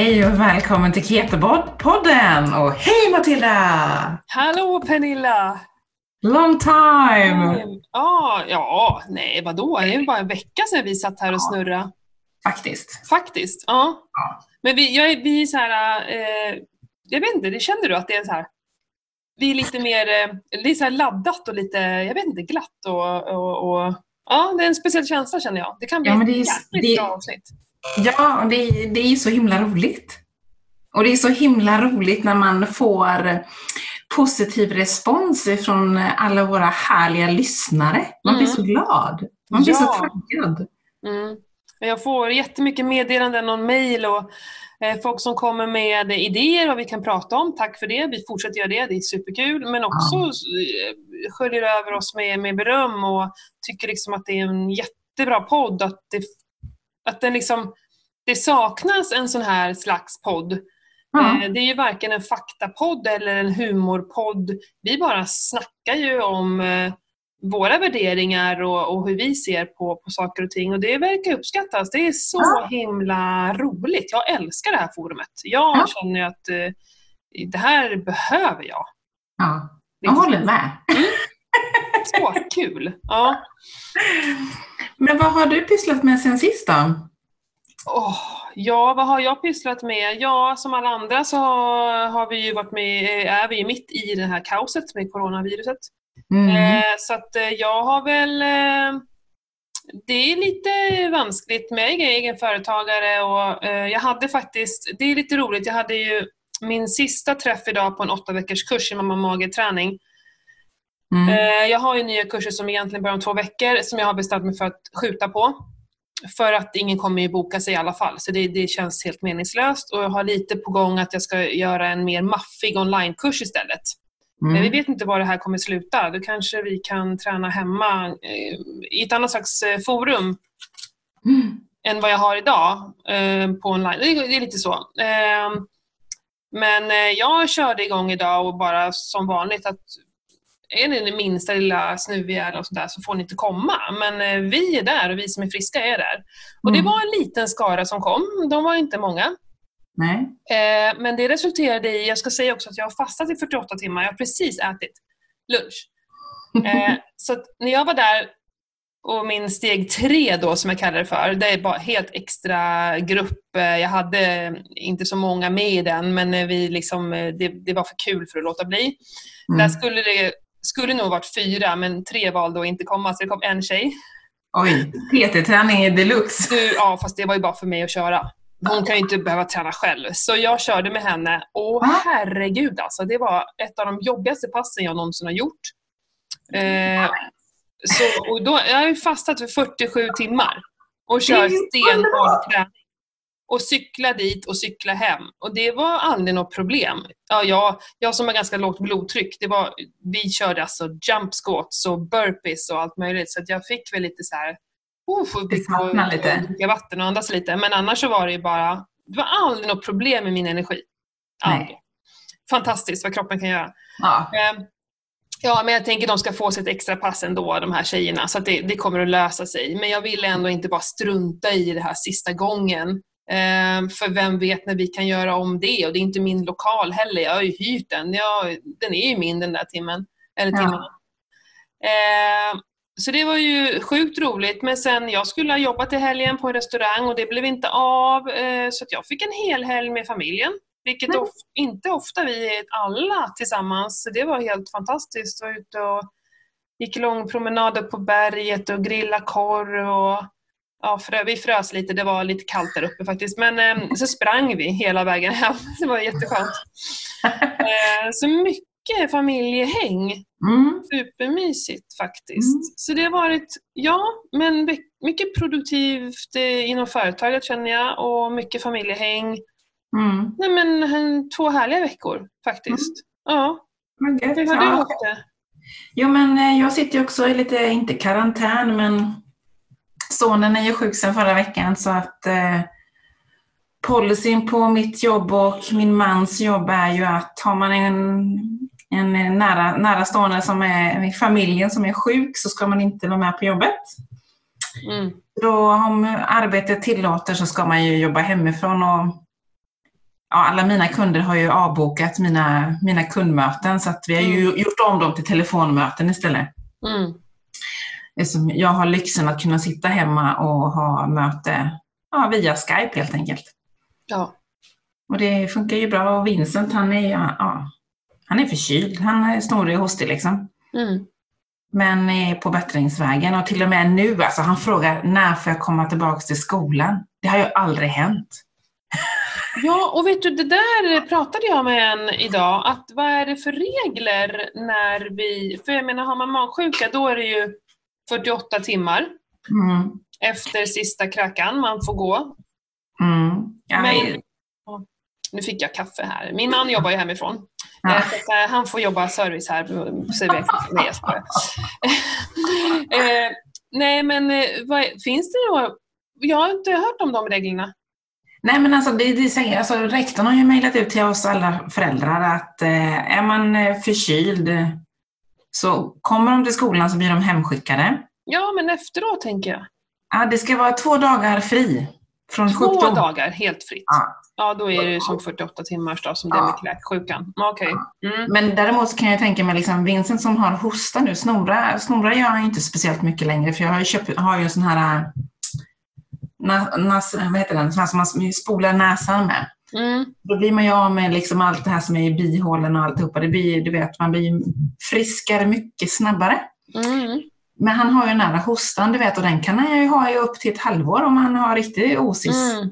Hej och välkommen till Ketopodden! Och hej Matilda! Hallå Pernilla! Long time! Ja, ja, nej vadå? Det är bara en vecka sedan vi satt här och snurrade. Faktiskt. Faktiskt, ja. Ja. Men vi, jag, vi är så här, eh, jag vet inte, det känner du att det är så här, vi är lite mer, eh, det är så här laddat och lite, jag vet inte, glatt och, och, och ja, det är en speciell känsla känner jag. Det kan bli Ja, ett jäkligt bra avsnitt. Ja, och det, det är ju så himla roligt. Och det är så himla roligt när man får positiv respons från alla våra härliga lyssnare. Man blir Mm. så glad. Man blir så Ja. taggad. Mm. Jag får jättemycket meddelanden och mejl och eh, folk som kommer med idéer vad vi kan prata om. Tack för det. Vi fortsätter göra det. Det är superkul. Men också eh, sköljer över oss med, med beröm och tycker liksom att det är en jättebra podd. Att det, att den liksom, det saknas en sån här slags podd. Eh, Det är ju varken en faktapodd eller en humorpodd. Vi bara snackar ju om eh, våra värderingar och, och hur vi ser på, på saker och ting och det verkar uppskattas. Det är så Ja. himla roligt. Jag älskar det här forumet. Jag Ja. känner att eh, det här behöver jag. Ja, jag håller med. Så kul! Ja. Men vad har du pysslat med sen sist då? Åh, ja, vad har jag pysslat med? Ja, som alla andra så har, vi ju varit med, eh, är vi ju mitt i det här kaoset med coronaviruset. Mm. Eh, så att eh, jag har väl... Eh, det är lite vanskligt med egen, egen företagare och eh, jag hade faktiskt, det är lite roligt, jag hade ju min sista träff idag på en åtta veckors kurs i mamma mage-träning. Mm. Eh, jag har ju nya kurser som egentligen börjar om två veckor som jag har bestämt mig för att skjuta på. För att ingen kommer ju boka sig i alla fall, så det, det känns helt meningslöst. Och jag har lite på gång att jag ska göra en mer maffig onlinekurs istället. Men vi Mm. vet inte var det här kommer sluta. Då kanske vi kan träna hemma eh, i ett annat slags eh, forum Mm. än vad jag har idag på online. Det är, lite så. Men jag körde igång idag och bara som vanligt att är ni det minsta lilla snuviga eller sådär så får ni inte komma. Men eh, vi är där och vi som är friska är där. Och det Mm. var en liten skara som kom. De var inte många. Nej. Eh, men det resulterade i, jag ska säga också att jag har fastat i 48 timmar. Jag har precis ätit lunch. Eh, så att när jag var där och min steg tre då som jag kallar det för, det är bara helt extra grupp. Jag hade inte så många med i den men vi liksom, det, det var för kul för att låta bli. Där Mm. skulle det skulle nog varit fyra men tre valde att inte komma så det kom en tjej. Oj, PT-träning i deluxe. Du, ja, fast det var ju bara för mig att köra. Hon kan ju inte behöva träna själv. Så jag körde med henne. Och Va? herregud alltså, det var ett av de jobbigaste passen jag någonsin har gjort. Eh, så, och då, jag har ju fastat för 47 timmar och kör är stenhård träning. Och cykla dit och cykla hem. Och det var aldrig något problem. Ja, jag, jag som har ganska lågt blodtryck, det var, vi körde alltså jump squats och burpees och allt möjligt. Så jag fick väl lite så här... Det fick lite. dricka vatten och andas lite. Men annars så var det ju bara... Det var aldrig något problem med min energi. Aldrig. Nej. Fantastiskt vad kroppen kan göra. Ja. Eh, Ja, men jag tänker de ska få sitt extra pass ändå, de här tjejerna, så det, det kommer att lösa sig. Men jag vill ändå inte bara strunta i det här sista gången. Eh, för vem vet när vi kan göra om det? Och det är inte min lokal heller, jag har ju hyrt den. Jag, den är ju min den där timmen. Eller Ja. timmarna. Eh, så det var ju sjukt roligt. Men sen, jag skulle ha jobbat i helgen på en restaurang och det blev inte av. Eh, så att jag fick en hel helg med familjen. Vilket Mm. of, inte ofta vi är alla tillsammans. Så det var helt fantastiskt. Var ute och gick långpromenader på berget och grilla korv. Och, ja, frö, vi frös lite, det var lite kallt där uppe faktiskt. Men eh, så sprang vi hela vägen hem. Det var jätteskönt. Eh, så mycket familjehäng. Mm. Supermysigt faktiskt. Mm. Så det har varit, ja, men mycket produktivt eh, inom företaget känner jag och mycket familjehäng. Mm. Nej men eh, två härliga veckor faktiskt. Ja, Men gött. hur har du Ja. haft det? Jo, men eh, jag sitter också i lite, inte karantän, men sonen är ju sjuk sedan förra veckan så att eh, policyn på mitt jobb och min mans jobb är ju att har man en, en nära, nära stående som är i familjen som är sjuk så ska man inte vara med på jobbet. Mm. Då om arbetet tillåter så ska man ju jobba hemifrån och ja, alla mina kunder har ju avbokat mina, mina kundmöten så att vi har ju Mm. gjort om dem till telefonmöten istället. Mm. Eftersom jag har lyxen att kunna sitta hemma och ha möte ja, via Skype helt enkelt. Ja. Och det funkar ju bra och Vincent han är, ja, han är förkyld, han är snorig och hostig liksom. Mm. Men är på bättringsvägen och till och med nu, alltså han frågar när får jag komma tillbaka till skolan? Det har ju aldrig hänt. Ja, och vet du, det där pratade jag med en idag, att vad är det för regler när vi, för jag menar har man magsjuka då är det ju 48 timmar Mm. efter sista kräkan man får gå. Mm. Ja, Men, nu fick jag kaffe här. Min man jobbar ju hemifrån. Ja. Eh, eh, han får jobba service här. Nej, jag skojar. eh, nej, men vad, finns det några... Jag har inte hört om de reglerna. Nej men alltså, det, det säger, alltså rektorn har ju mejlat ut till oss alla föräldrar att eh, är man förkyld så kommer de till skolan så blir de hemskickade. Ja, men efteråt tänker jag. Ja, det ska vara två dagar fri från Två sjukdom. dagar helt fritt. Ja. Ja, då är det som 48 timmars dag som det är med kräksjukan. Okej. Mm. Men däremot kan jag tänka mig liksom Vincent som har hosta nu, snora, snora gör han inte speciellt mycket längre för jag har ju, köpt, har ju en sån här äh, na, nas, vad heter den, sån här som man spolar näsan med. Mm. Då blir man ju av med liksom allt det här som är i bihålen och alltihopa. Det blir, du vet, man blir friskare mycket snabbare. Mm. Men han har ju den här hostan, du vet, och den kan han ju ha i upp till ett halvår om han har riktig osis. Mm.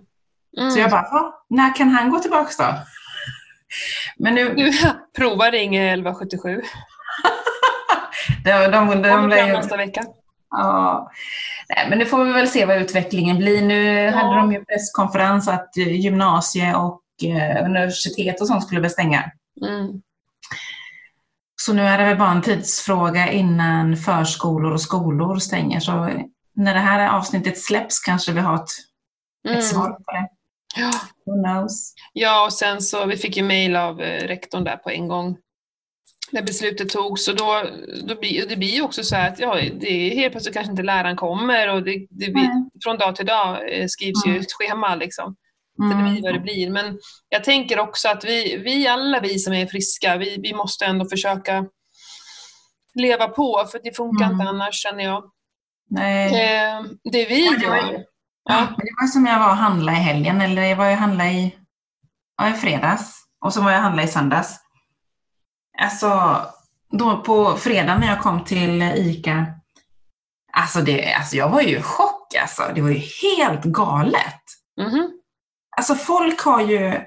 Mm. Så jag bara, "Ja, när kan han gå tillbaks då? Men nu, Du, prova ring 1177. de, de, de, de, ju- nästa vecka. Ja, Nej, men nu får vi väl se vad utvecklingen blir. Nu Ja. hade de ju presskonferens att eh, gymnasie och eh, universitet och sånt skulle väl stänga. Mm. Så nu är det väl bara en tidsfråga innan förskolor och skolor stänger. Så när det här avsnittet släpps kanske vi har ett, ett svar Mm. på det. Ja. Who knows? Ja, och sen så vi fick ju mail av eh, rektorn där på en gång när beslutet togs. Och då, då blir, det blir ju också så här att ja, det är helt plötsligt kanske inte läraren kommer och det, det blir, från dag till dag eh, skrivs ju Mm. ett schema liksom. Så det Mm. blir vad det blir. Men jag tänker också att vi, vi alla vi som är friska, vi, vi måste ändå försöka leva på för det funkar Mm. inte annars känner jag. Nej. Det vi Ja, det ju- gör. Ja, det var som jag var och handlade i helgen, eller jag var ju och handlade i, ja, i fredags och så var jag och handlade i söndags. Alltså, då på fredagen när jag kom till ICA, alltså, det, alltså jag var ju i chock alltså. Det var ju helt galet. Mhm. Alltså folk har ju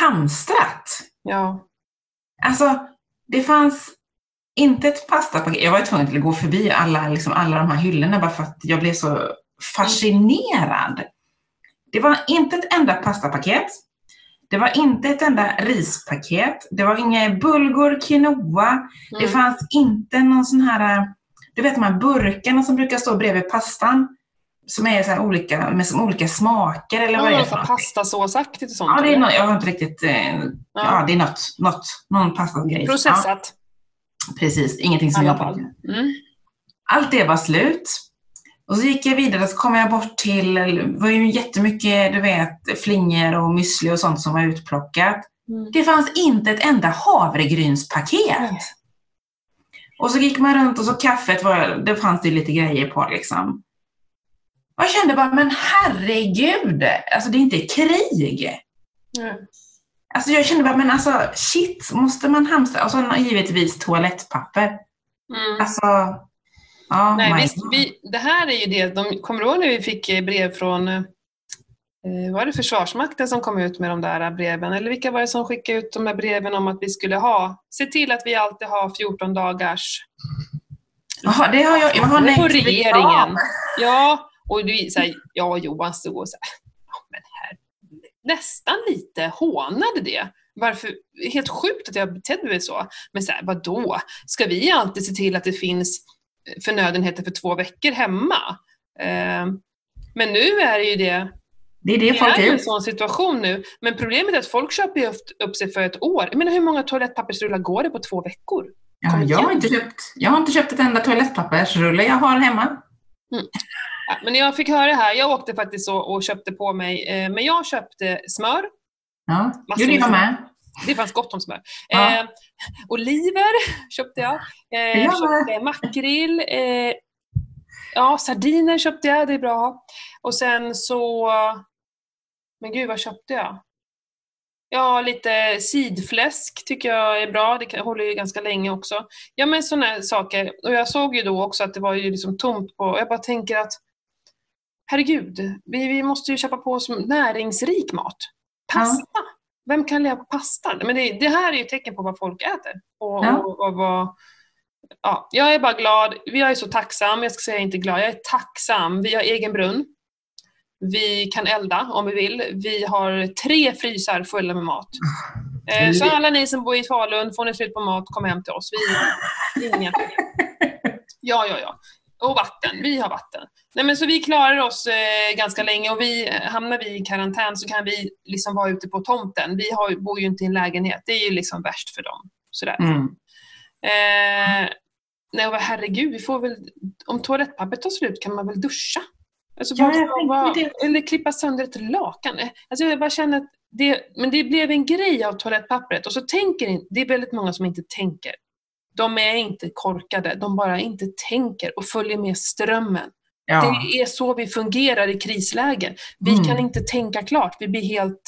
hamstrat. Ja. Alltså, det fanns inte ett pastapaket. Jag var tvungen att gå förbi alla, liksom, alla de här hyllorna bara för att jag blev så fascinerad. Det var inte ett enda pastapaket. Det var inte ett enda rispaket. Det var inga bulgur, quinoa. Det Mm. fanns inte någon sån här, du vet de här burkarna som brukar stå bredvid pastan. Som är så olika, med som olika smaker eller vad det är Ja, för pastasåsaktigt och sånt. Ja, det är något, jag har inte riktigt, eh, ja. det är något, något någon pastagrej. Ja, Processat precis, ingenting som jag fall. Mm. Allt det var slut. Och så gick jag vidare så kom jag bort till, det var ju jättemycket, du vet, flingor och müsli och sånt som var utplockat. Mm. Det fanns inte ett enda havregrynspaket. Nej. Och så gick man runt och så kaffet var, det fanns det lite grejer på liksom. Och jag kände bara, men herregud, alltså det är inte krig. Mm. Alltså jag kände bara, men alltså shit, måste man hamstra? Och så givetvis toalettpapper. Mm. Alltså, ja. Nej, visst, vi, det här är ju det, de, kommer du ihåg när vi fick eh, brev från eh, var det Försvarsmakten som kom ut med de där breven? Eller vilka var det som skickade ut de där breven om att vi skulle ha, se till att vi alltid har 14 dagars... Jaha, det har jag, jag har nej till regeringen. Ja, och du, så här, jag och Johan stod och så här, ja, men här, nästan lite hånade det. Varför? Helt sjukt att jag betedde mig så. Men så här, vadå? Ska vi alltid se till att det finns förnödenheter för två veckor hemma? Eh, men nu är det ju det, Det är det det folk är ju en sån situation nu. Men problemet är att folk köper ju upp- sig för ett år. Jag menar hur många toalettpappersrullar går det på två veckor? ja, jag, har inte köpt, jag har inte köpt ett enda toalettpappersrulle jag har hemma. Ja, men jag fick höra här, jag åkte faktiskt och, och köpte på mig, eh, men jag köpte smör, Ja, gjorde jag med. Det fanns gott om smör. Ja. Eh, oliver köpte jag. Eh, Jag köpte makrill. Eh, ja, sardiner köpte jag, det är bra. Och sen så... Men gud, vad köpte jag? Ja, lite sidfläsk tycker jag är bra. Det håller ju ganska länge också. Ja, men sådana saker. Och jag såg ju då också att det var ju liksom tomt på... Jag bara tänker att herregud, vi, vi måste ju köpa på oss näringsrik mat. Pasta. Vem kan leva på pasta? Men det, det här är ju tecken på vad folk äter. Och, Ja. och, och vad, ja, jag är bara glad. Jag är så tacksam. Jag ska säga inte glad. Jag är tacksam. Vi har egen brunn. Vi kan elda om vi vill. Vi har tre frysar fulla med mat. Eh, Så alla ni som bor i Falun, får ni slut på mat, kom hem till oss. Vi, inga problem. Ja, ja, ja. Och vatten. Vi har vatten. Nej, men så vi klarar oss eh, ganska länge och vi, eh, hamnar vi i karantän så kan vi liksom vara ute på tomten. Vi har, bor ju inte i en lägenhet. Det är ju liksom värst för dem. Sådär. Mm. Eh, nej, herregud, vi får väl, om toalettpappret tar slut kan man väl duscha? Alltså, Ja, det. Eller klippa sönder ett lakan. Eh, Alltså, jag bara känner att det, men det blev en grej av toalettpappret och så tänker det är väldigt många som inte tänker. De är inte korkade, de bara inte tänker och följer med strömmen. Ja. Det är så vi fungerar i krislägen. Vi Mm. kan inte tänka klart, vi blir helt...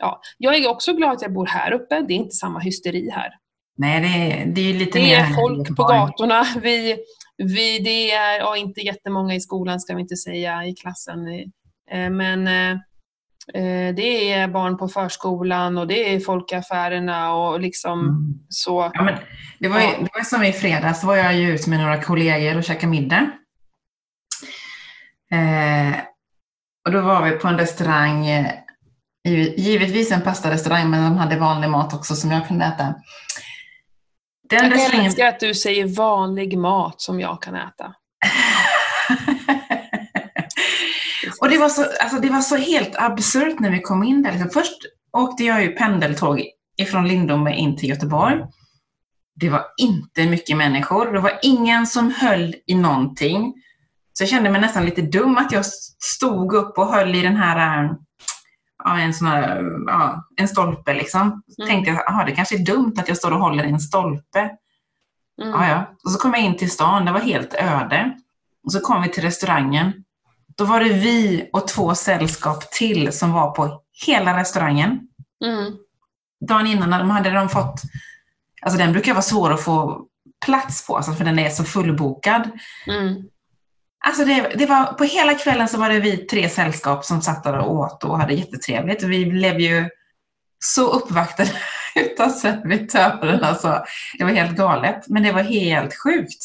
Ja. Jag är också glad att jag bor här uppe, det är inte samma hysteri här. Nej, det är, det är lite Det mer är här i folk på gatorna. Vi, vi, det är ja, inte jättemånga i skolan, ska vi inte säga, i klassen. Eh, Men eh, det är barn på förskolan och det är folk i affärerna och liksom Mm. så. Ja, men det, var ju, det var som i fredags, då var jag ju ute med några kollegor och käkade middag. Eh, och då var vi på en restaurang, eh, giv- givetvis en pastarestaurang, men de hade vanlig mat också som jag kunde äta. Den Jag restaurangen... älskar att du säger vanlig mat som jag kan äta. och det var, så, alltså det var så helt absurt när vi kom in där. Liksom Först åkte jag ju pendeltåg ifrån Lindome in till Göteborg. Det var inte mycket människor. Det var ingen som höll i någonting. Så jag kände mig nästan lite dum att jag stod upp och höll i den här, äh, ja, en sån här, ja, en stolpe liksom. Så Mm. tänkte jag, aha, det kanske är dumt att jag står och håller i en stolpe. Mm. Ja, ja. Och så kom jag in till stan, det var helt öde. Och så kom vi till restaurangen. Då var det vi och två sällskap till som var på hela restaurangen. Mm. Dagen innan de hade de fått, alltså den brukar vara svår att få plats på, alltså för den är så fullbokad. Mm. Alltså det, det var, på hela kvällen så var det vi tre sällskap som satt där och åt och hade jättetrevligt. Vi blev ju så uppvaktade utav servitören. Alltså, det var helt galet, men det var helt sjukt.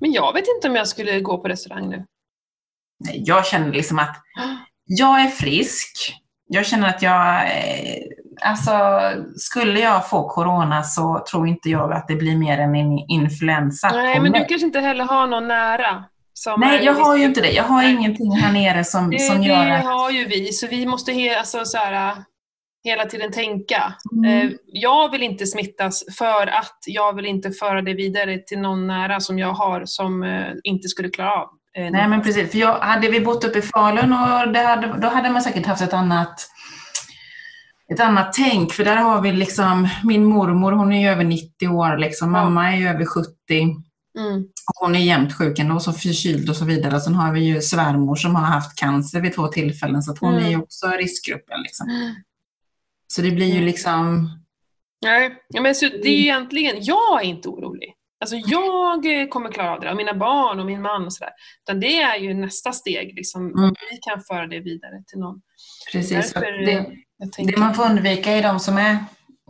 Men jag vet inte om jag skulle gå på restaurang nu. Jag känner liksom att jag är frisk. Jag känner att jag, eh, alltså skulle jag få corona så tror inte jag att det blir mer än en influensa. Nej, men du kanske inte heller har någon nära. Nej, jag har ju risk- inte det. Jag har ingenting här nere som, Det, som det gör att... har ju vi, så vi måste he, alltså, så här, hela tiden tänka. Mm. Eh, jag vill inte smittas för att jag vill inte föra det vidare till någon nära som jag har som eh, inte skulle klara av. eh, Nej, men precis. För jag, hade vi bott uppe i Falun och det hade, då hade man säkert haft ett annat, ett annat tänk. För där har vi liksom, min mormor hon är ju över 90 år, liksom. Mamma är ju över 70. Mm. Hon är jämt sjuk ändå, så förkyld och så vidare. Sen har vi ju svärmor som har haft cancer vid två tillfällen, så hon Mm. är ju också i riskgruppen. Liksom. Så det blir ju liksom... Nej, men så det är egentligen, jag är inte orolig. Alltså jag eh, kommer klara av det, och mina barn och min man och sådär. Utan det är ju nästa steg, liksom, Mm. om vi kan föra det vidare till någon. Precis. Därför, det, Jag tänker, det man får undvika är de som är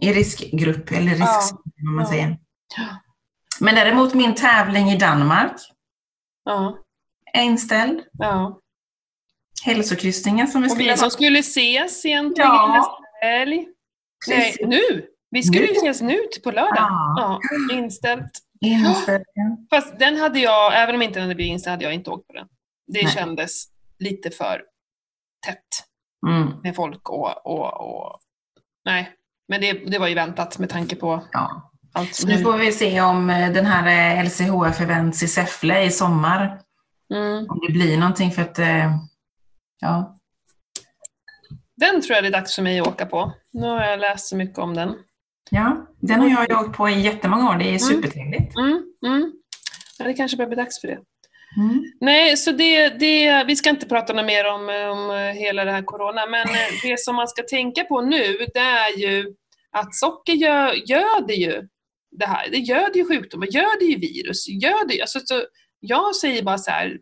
i riskgrupp, eller risk, vad man Ja. säger. Ja. Men däremot min tävling i Danmark ja, är inställd. ja. Hälsokryssningen som vi Och skulle vi som skulle ses egentligen Ja. nästa helg. Nej, nu! Vi skulle ju ses nu på lördag. Ja. Ja, inställt. Inställd. Fast den hade jag, även om inte den hade blivit inställd, hade jag inte åkt på den. Det Nej. kändes lite för tätt Mm, med folk och, och, och nej. Men det, det var ju väntat med tanke på ja. allt som nu får vi se om eh, den här eh, LCHF-events i Säffle i sommar, Mm. om det blir någonting för att, eh, ja. Den tror jag det är dags för mig att åka på. Nu har jag läst så mycket om den. Ja, den har jag åkt på i jättemånga år. Det är supertrevligt. Mm, mm. Ja, det kanske börjar bli dags för det. Mm. Nej, så det, det, vi ska inte prata något mer om, om hela det här corona, men eh, det som man ska tänka på nu, det är ju att socker gör, göder ju det här. Det göder ju sjukdomar, göder ju virus, göder ju, alltså, så jag säger bara så här,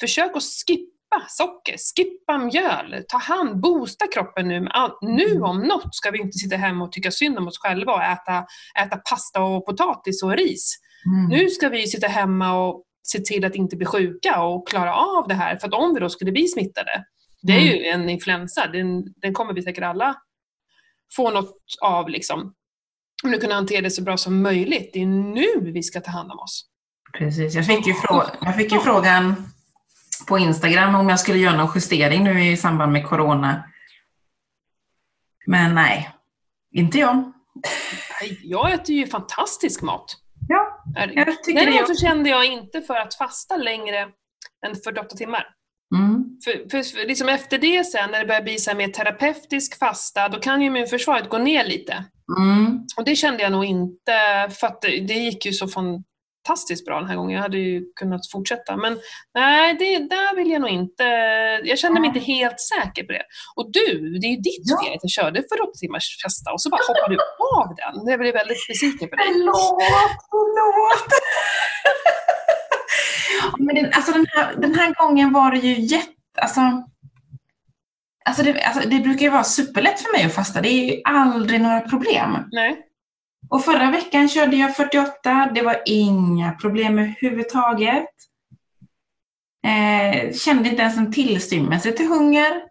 försök att skippa socker, skippa mjöl, ta hand, boosta kroppen nu. Nu om något ska vi inte sitta hemma och tycka synd om oss själva och äta, äta pasta och potatis och ris. Mm. Nu ska vi sitta hemma och se till att inte bli sjuka och klara av det här. För att om vi då skulle bli smittade, det är ju en influensa, den, den kommer vi säkert alla få något av. Liksom. Om du kunna hantera det så bra som möjligt. Det är nu vi ska ta hand om oss. Precis. Jag fick, ju frå- jag fick ju frågan på Instagram om jag skulle göra någon justering nu i samband med corona. Men nej, inte jag. Jag äter ju fantastisk mat. Ja, jag tycker. Däremot så kände jag inte för att fasta längre än 48 timmar. Mm. För, för, liksom efter det sen, när det börjar bli så mer terapeutisk fasta, då kan ju immunförsvaret gå ner lite. Mm. Och det kände jag nog inte, för att det, gick ju så fantastiskt bra den här gången. Jag hade ju kunnat fortsätta. Men nej, det, där vill jag nog inte, jag kände mig inte helt säker på det. Och du, det är ju ditt Ja. fel att jag körde 48 timmars fasta och så bara hoppade du av den. Jag blev väldigt besviken på dig. Förlåt, förlåt. Men den, alltså den, här, den här gången var det ju jätte... Alltså, alltså, det, alltså det brukar ju vara superlätt för mig att fasta. Det är ju aldrig några problem. Nej. Och förra veckan körde jag 48. Det var inga problem överhuvudtaget. Eh, kände inte ens en tillstymmelse till hunger.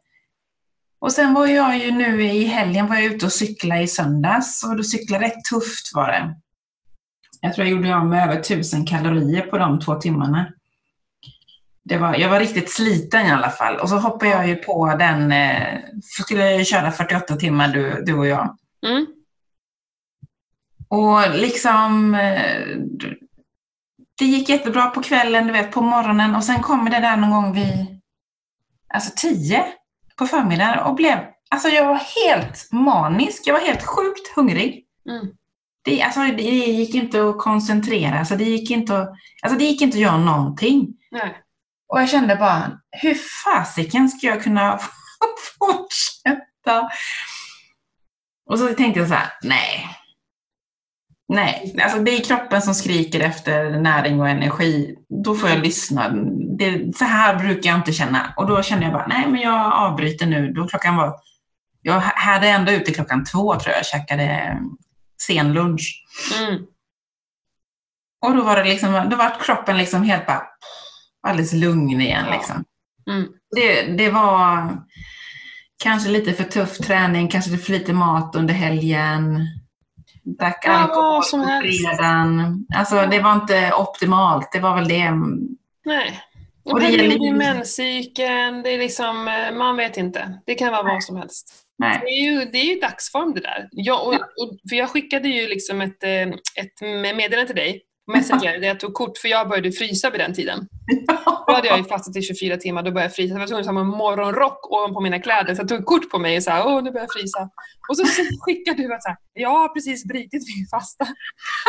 Och sen var jag ju nu i helgen var jag ute och cyklade i söndags och då cyklade rätt tufft var det. Jag tror jag gjorde av med över 1000 kalorier på de två timmarna. Det var, jag var riktigt sliten i alla fall. Och så hoppade jag ju på den, eh, skulle jag ju köra 48 timmar du, du och jag. Mm. Och liksom, eh, det gick jättebra på kvällen, du vet, på morgonen och sen kommer det där någon gång vid, alltså tio på förmiddagen och blev, alltså jag var helt manisk, jag var helt sjukt hungrig. Mm. Det, alltså, det gick inte att koncentrera sig, det gick inte att, alltså, det gick inte att göra någonting. Nej. Och jag kände bara, hur fasiken ska jag kunna fortsätta? Och så tänkte jag så här, nej. Nej, alltså det är kroppen som skriker efter näring och energi. Då får jag lyssna. Det, så här brukar jag inte känna. Och då kände jag bara, nej men jag avbryter nu. Då klockan var, jag hade ändå ute klockan två tror jag, käkade sen lunch. Mm. Och då var det liksom, då var kroppen liksom helt bara alldeles lugn igen liksom. Mm. Det, det var kanske lite för tuff träning, kanske för lite mat under helgen. Drack Ja, alkohol vad som på helst. fredagen. Alltså det var inte optimalt, det var väl det. Nej. Och Och det det gäller menscykeln, det är liksom, eh, man vet inte. Det kan vara vad som helst. Det Nej. är ju, det är ju dagsform det där. Jag, och, och, för jag skickade ju liksom ett, eh, ett meddelande till dig Messenger där jag tog kort, för jag började frysa vid den tiden. Då hade jag ju fastat i 24 timmar, då började jag frysa. Jag var tvungen att ha en morgonrock ovanpå mina kläder, så jag tog kort på mig och sa åh nu börjar jag frysa. Och så, så skickade du att så här, jag har precis brutit min fasta.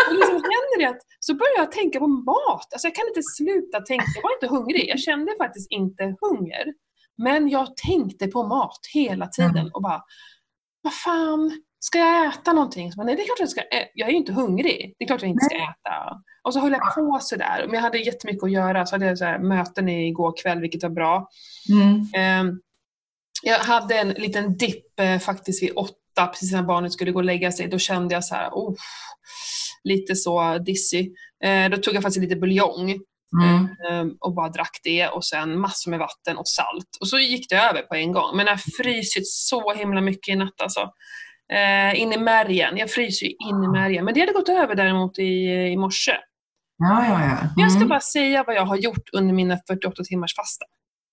Och liksom händer det att, så börjar jag tänka på mat. Alltså jag kan inte sluta tänka, jag var inte hungrig, jag kände faktiskt inte hunger. Men jag tänkte på mat hela tiden och bara, vad fan, ska jag äta någonting? Så Nej, det är klart jag ska ä- Jag är ju inte hungrig. Det är klart jag inte ska äta. Och så höll jag på sådär. Men jag hade jättemycket att göra. Så hade jag så här möten igår kväll, vilket var bra. Mm. Ehm, jag hade en liten dipp eh, faktiskt vid åtta, precis när barnet skulle gå och lägga sig. Då kände jag så här, oh, lite så dizzy. Eh, då tog jag faktiskt lite buljong Mm. Ehm, och bara drack det och sen massor med vatten och salt. Och så gick det över på en gång. Men jag har frysit så himla mycket i natt alltså. Eh, in i märgen. Jag fryser ju in i märgen. Men det hade gått över däremot i, i morse. Ja, ja, ja. Jag ska Mm. bara säga vad jag har gjort under mina 48 timmars fasta.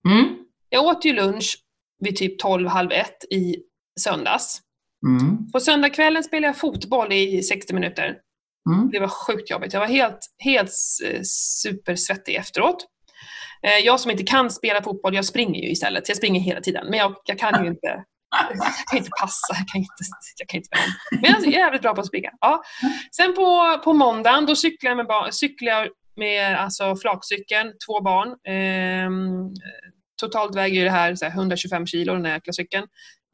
Mm. Jag åt ju lunch vid typ 12, halv ett i söndags. Mm. På söndagskvällen spelade jag fotboll i 60 minuter. Mm. Det var sjukt jobbigt. Jag var helt, helt supersvettig efteråt. Eh, Jag som inte kan spela fotboll, jag springer ju istället. Jag springer hela tiden. Men jag, jag kan ju inte jag kan inte passa, jag kan inte, jag kan inte Men jag är jävligt bra på att springa. Ja. Sen på, på måndagen, då cyklar jag med, cyklar jag med alltså, flakcykeln, två barn. Ehm, totalt väger det här, här 125 kilo, den här jäkla cykeln.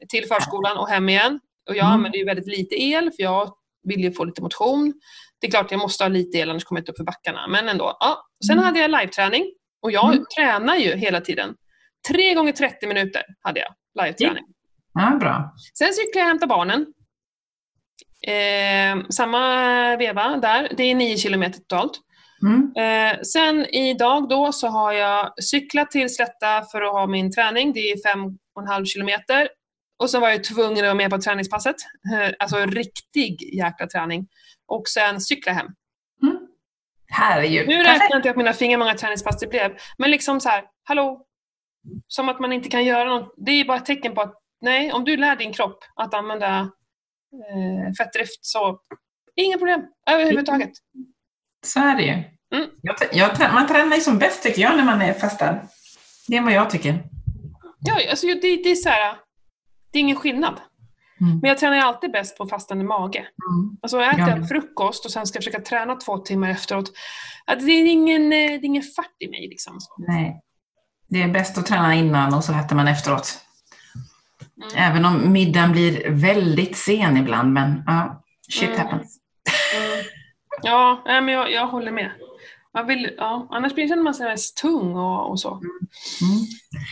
Till förskolan och hem igen. Och jag mm. använder ju väldigt lite el, för jag vill ju få lite motion. Det är klart jag måste ha lite el, annars kommer jag inte upp för backarna. Men ändå. Ja. Sen mm. hade jag live-träning. Och jag mm. tränar ju hela tiden. Tre gånger 30 minuter hade jag live-träning. Ja, bra. Sen cyklade jag och hämtade barnen. Eh, samma veva där. Det är 9 kilometer totalt. Mm. Eh, sen idag då så har jag cyklat till Slätta för att ha min träning. Det är 5,5 kilometer. Och så var jag tvungen att vara med på träningspasset. Eh, alltså riktig jäkla träning. Och sen cykla hem. Mm. Herregud. Nu räknar jag inte på mina fingrar hur många träningspass det blev. Men liksom så här, hallå? Som att man inte kan göra något. Det är bara ett tecken på att nej, om du lär din kropp att använda eh, fettdrift så inga problem överhuvudtaget. Så är det ju. Mm. Jag, jag, man tränar ju som bäst tycker jag när man är fastad. Det är vad jag tycker. Ja, alltså det, det är så här, det är ingen skillnad. Mm. Men jag tränar ju alltid bäst på fastande mage. Mm. Alltså äter jag ja. frukost och sen ska jag försöka träna två timmar efteråt. Det är ingen, det är ingen fart i mig. Liksom. Nej. Det är bäst att träna innan och så äter man efteråt. Mm. Även om middagen blir väldigt sen ibland, men ja, shit mm. happens. Mm. Ja, men jag, jag håller med. Man vill, ja, annars känner man sig mest tung och, och så. Mm. Mm.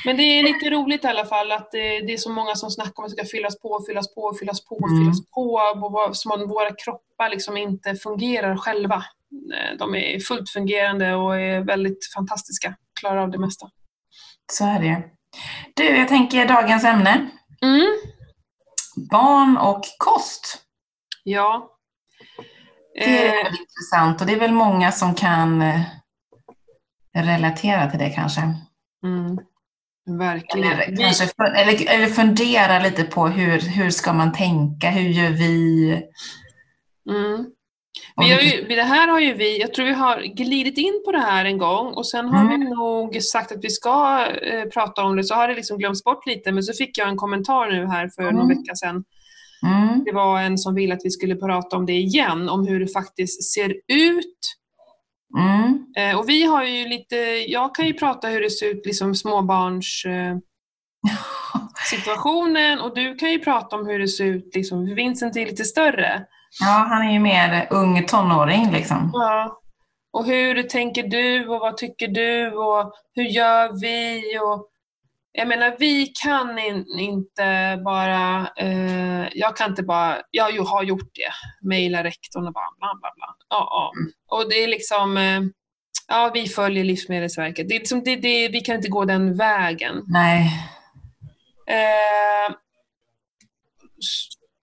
Men det är lite roligt i alla fall att det, det, är så många som snackar om att det ska fyllas på, fyllas på, fyllas på, mm. fyllas på. Som om våra kroppar liksom inte fungerar själva. Eh, de är fullt fungerande och är väldigt fantastiska, klarar av det mesta. Så är det. Du, jag tänker dagens ämne. Mm. Barn och kost. Ja. Det är eh. intressant och det är väl många som kan eh, relatera till det kanske. Mm. Verkligen. Eller, kanske, eller, eller fundera lite på hur, hur ska man tänka, hur gör vi? Mm. Vi har ju, det här har ju vi, jag tror vi har glidit in på det här en gång och sen har mm. vi nog sagt att vi ska eh, prata om det, så har det liksom glömts bort lite men så fick jag en kommentar nu här för mm. någon vecka sedan. Mm. Det var en som ville att vi skulle prata om det igen, om hur det faktiskt ser ut. Mm. Eh, och vi har ju lite, jag kan ju prata hur det ser ut, liksom småbarns eh, situationen och du kan ju prata om hur det ser ut, liksom, Vincent är lite större. Ja, han är ju mer ung tonåring liksom. Ja. Och hur tänker du och vad tycker du och hur gör vi? Och, jag menar, vi kan in, inte bara, eh, jag kan inte bara, jag har gjort det, mejla rektorn och bara bla bla bla. Ja, ja. Mm. Och det är liksom, eh, ja vi följer Livsmedelsverket. Det är liksom, det, det, vi kan inte gå den vägen. Nej. Eh,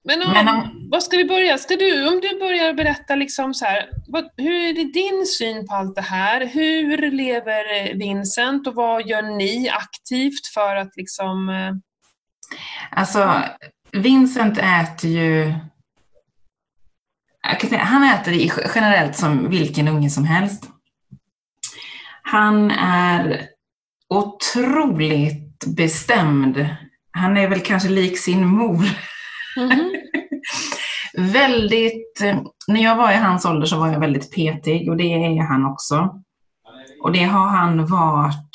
men, om, Men om, vad ska vi börja? Ska du, om du börjar berätta liksom så här, vad, hur är det din syn på allt det här? Hur lever Vincent och vad gör ni aktivt för att liksom... Eh, alltså, Vincent äter ju... Säga, han äter generellt som vilken unge som helst. Han är otroligt bestämd. Han är väl kanske lik sin mor. Mm. väldigt, eh, när jag var i hans ålder så var jag väldigt petig och det är han också. Och det har han varit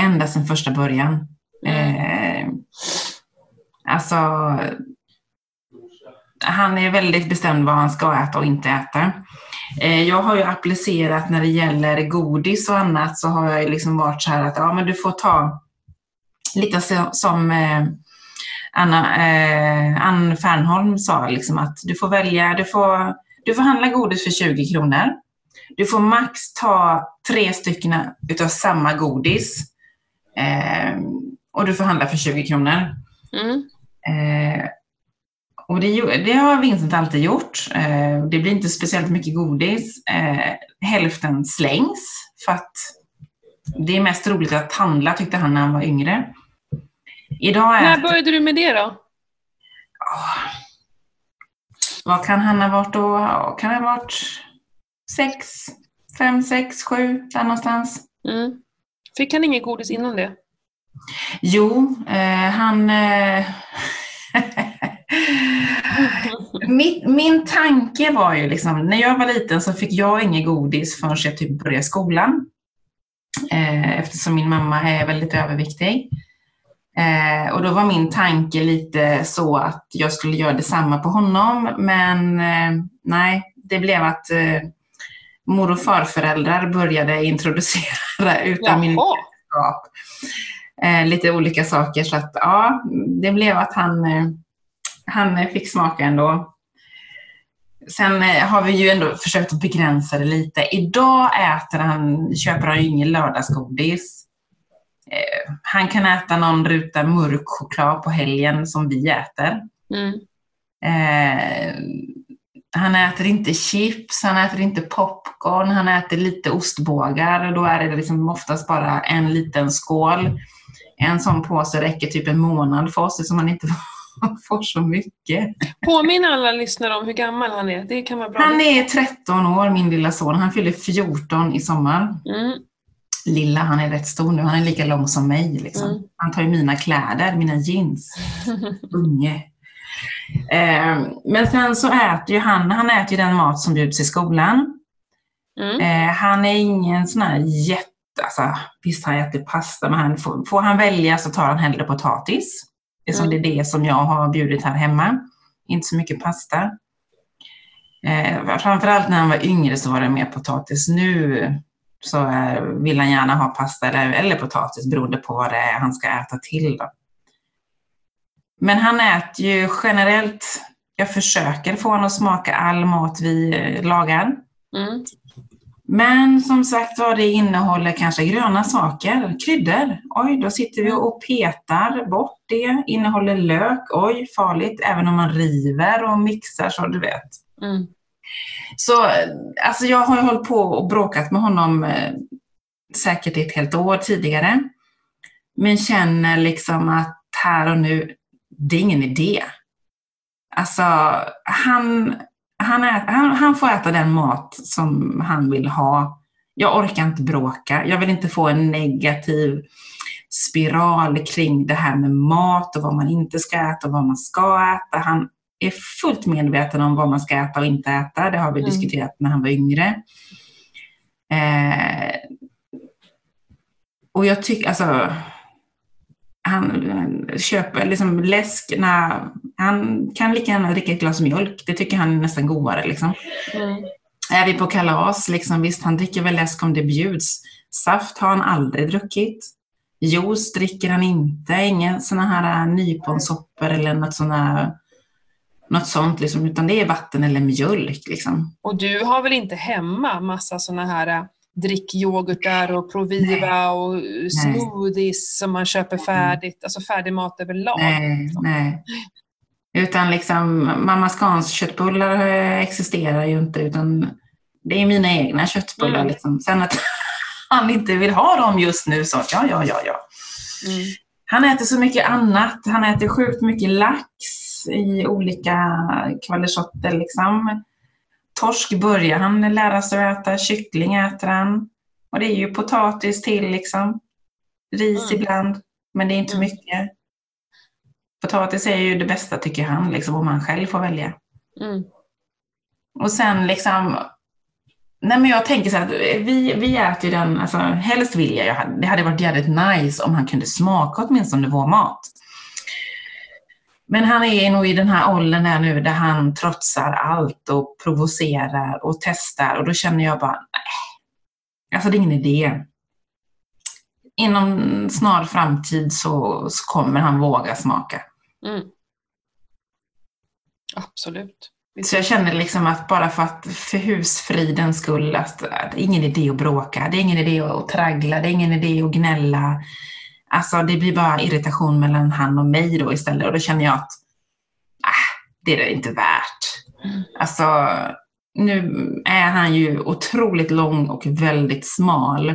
ända sedan första början. Mm. Eh, alltså, han är väldigt bestämd vad han ska äta och inte äta. Eh, jag har ju applicerat när det gäller godis och annat så har jag liksom varit så här att ja, men du får ta lite som eh, Anna, eh, Ann Fernholm sa liksom att du får välja, du får, du får handla godis för 20 kronor. Du får max ta tre stycken utav samma godis. Eh, och du får handla för 20 kronor. Mm. Eh, och det, det, har Vincent alltid gjort. Eh, det blir inte speciellt mycket godis. Eh, hälften slängs för att det är mest roligt att handla tyckte han när han var yngre. Idag är När började du med det då? Oh. Vad kan han ha varit då? Kan ha varit sex, fem, sex, sju, där någonstans. Mm. Fick han inget godis innan det? Jo, eh, han... Eh, min, min tanke var ju liksom, när jag var liten så fick jag inget godis förrän jag typ började skolan. Eh, eftersom min mamma är väldigt överviktig. Eh, och då var min tanke lite så att jag skulle göra detsamma på honom, men eh, nej, det blev att eh, mor och farföräldrar började introducera utan min kunskap eh, lite olika saker. Så att ja, det blev att han, eh, han fick smaka ändå. Sen eh, har vi ju ändå försökt att begränsa det lite. Idag äter han, köper han ju ingen lördagsgodis. Eh, han kan äta någon ruta mörk choklad på helgen som vi äter. Mm. Eh, han äter inte chips, han äter inte popcorn, han äter lite ostbågar. Då är det liksom oftast bara en liten skål. En sån påse räcker typ en månad för oss, som han inte får så mycket. Påminn alla lyssnare om hur gammal han är. Det kan vara bra. Han är 13 år, min lilla son. Han fyller 14 i sommar. Mm. Lilla, han är rätt stor nu. Han är lika lång som mig. Liksom. Mm. Han tar ju mina kläder, mina jeans. Unge. Eh, men sen så äter ju han, han äter ju den mat som bjuds i skolan. Mm. Eh, han är ingen sån här jätte, alltså, visst han äter pasta, men han, får, får han välja så tar han hellre potatis. Eftersom mm. det är det som jag har bjudit här hemma. Inte så mycket pasta. Eh, framförallt när han var yngre så var det mer potatis. Nu så är, vill han gärna ha pasta eller, eller potatis beroende på vad det är han ska äta till. Då. Men han äter ju generellt, jag försöker få honom att smaka all mat vi eh, lagar. Mm. Men som sagt var, det innehåller kanske gröna saker, kryddor. Oj, då sitter vi och petar bort det. Innehåller lök, oj, farligt. Även om man river och mixar så, du vet. Mm. Så eh, alltså jag har hållit på och bråkat med honom eh, säkert ett helt år tidigare. Men känner liksom att här och nu, det är ingen idé. Alltså, han, han, ät, han, han, får äta den mat som han vill ha. Jag orkar inte bråka. Jag vill inte få en negativ spiral kring det här med mat och vad man inte ska äta och vad man ska äta. Han är fullt medveten om vad man ska äta och inte äta. Det har vi mm. diskuterat när han var yngre. Eh, och jag tycker, alltså, han köper liksom läsk, när, han kan lika gärna dricka ett glas mjölk, det tycker han är nästan godare. Liksom. Mm. Är vi på kalas, liksom, visst han dricker väl läsk om det bjuds. Saft har han aldrig druckit. Juice dricker han inte, inga sådana här nyponsoppor eller något sådana något sånt, liksom, utan det är vatten eller mjölk. Liksom. Och du har väl inte hemma massa sådana här drickyoghurtar och Proviva och smoothies som man köper färdigt, alltså färdig mat överlag. Nej, nej. Utan liksom Mamma Scans köttbullar existerar ju inte utan det är mina egna köttbullar. Mm. Liksom. Sen att han inte vill ha dem just nu så ja, ja, ja, ja. Mm. Han äter så mycket annat. Han äter sjukt mycket lax i olika kvaliteter liksom torsk börjar han lära sig att äta, kyckling äter han. Och det är ju potatis till liksom. Ris mm. ibland, men det är inte mm. mycket. Potatis är ju det bästa tycker han, liksom, om han själv får välja. Mm. Och sen liksom, nej men jag tänker så här, vi, vi äter ju den, alltså helst vill jag, det hade varit jävligt nice om han kunde smaka åtminstone vår mat. Men han är nog i den här åldern där nu där han trotsar allt och provocerar och testar och då känner jag bara, nej, alltså det är ingen idé. Inom snar framtid så, så kommer han våga smaka. Mm. Absolut. Så jag känner liksom att bara för att för husfridens skull, att det är ingen idé att bråka, det är ingen idé att traggla, det är ingen idé att gnälla. Alltså det blir bara irritation mellan han och mig då istället och då känner jag att äh, det är det inte värt. Alltså nu är han ju otroligt lång och väldigt smal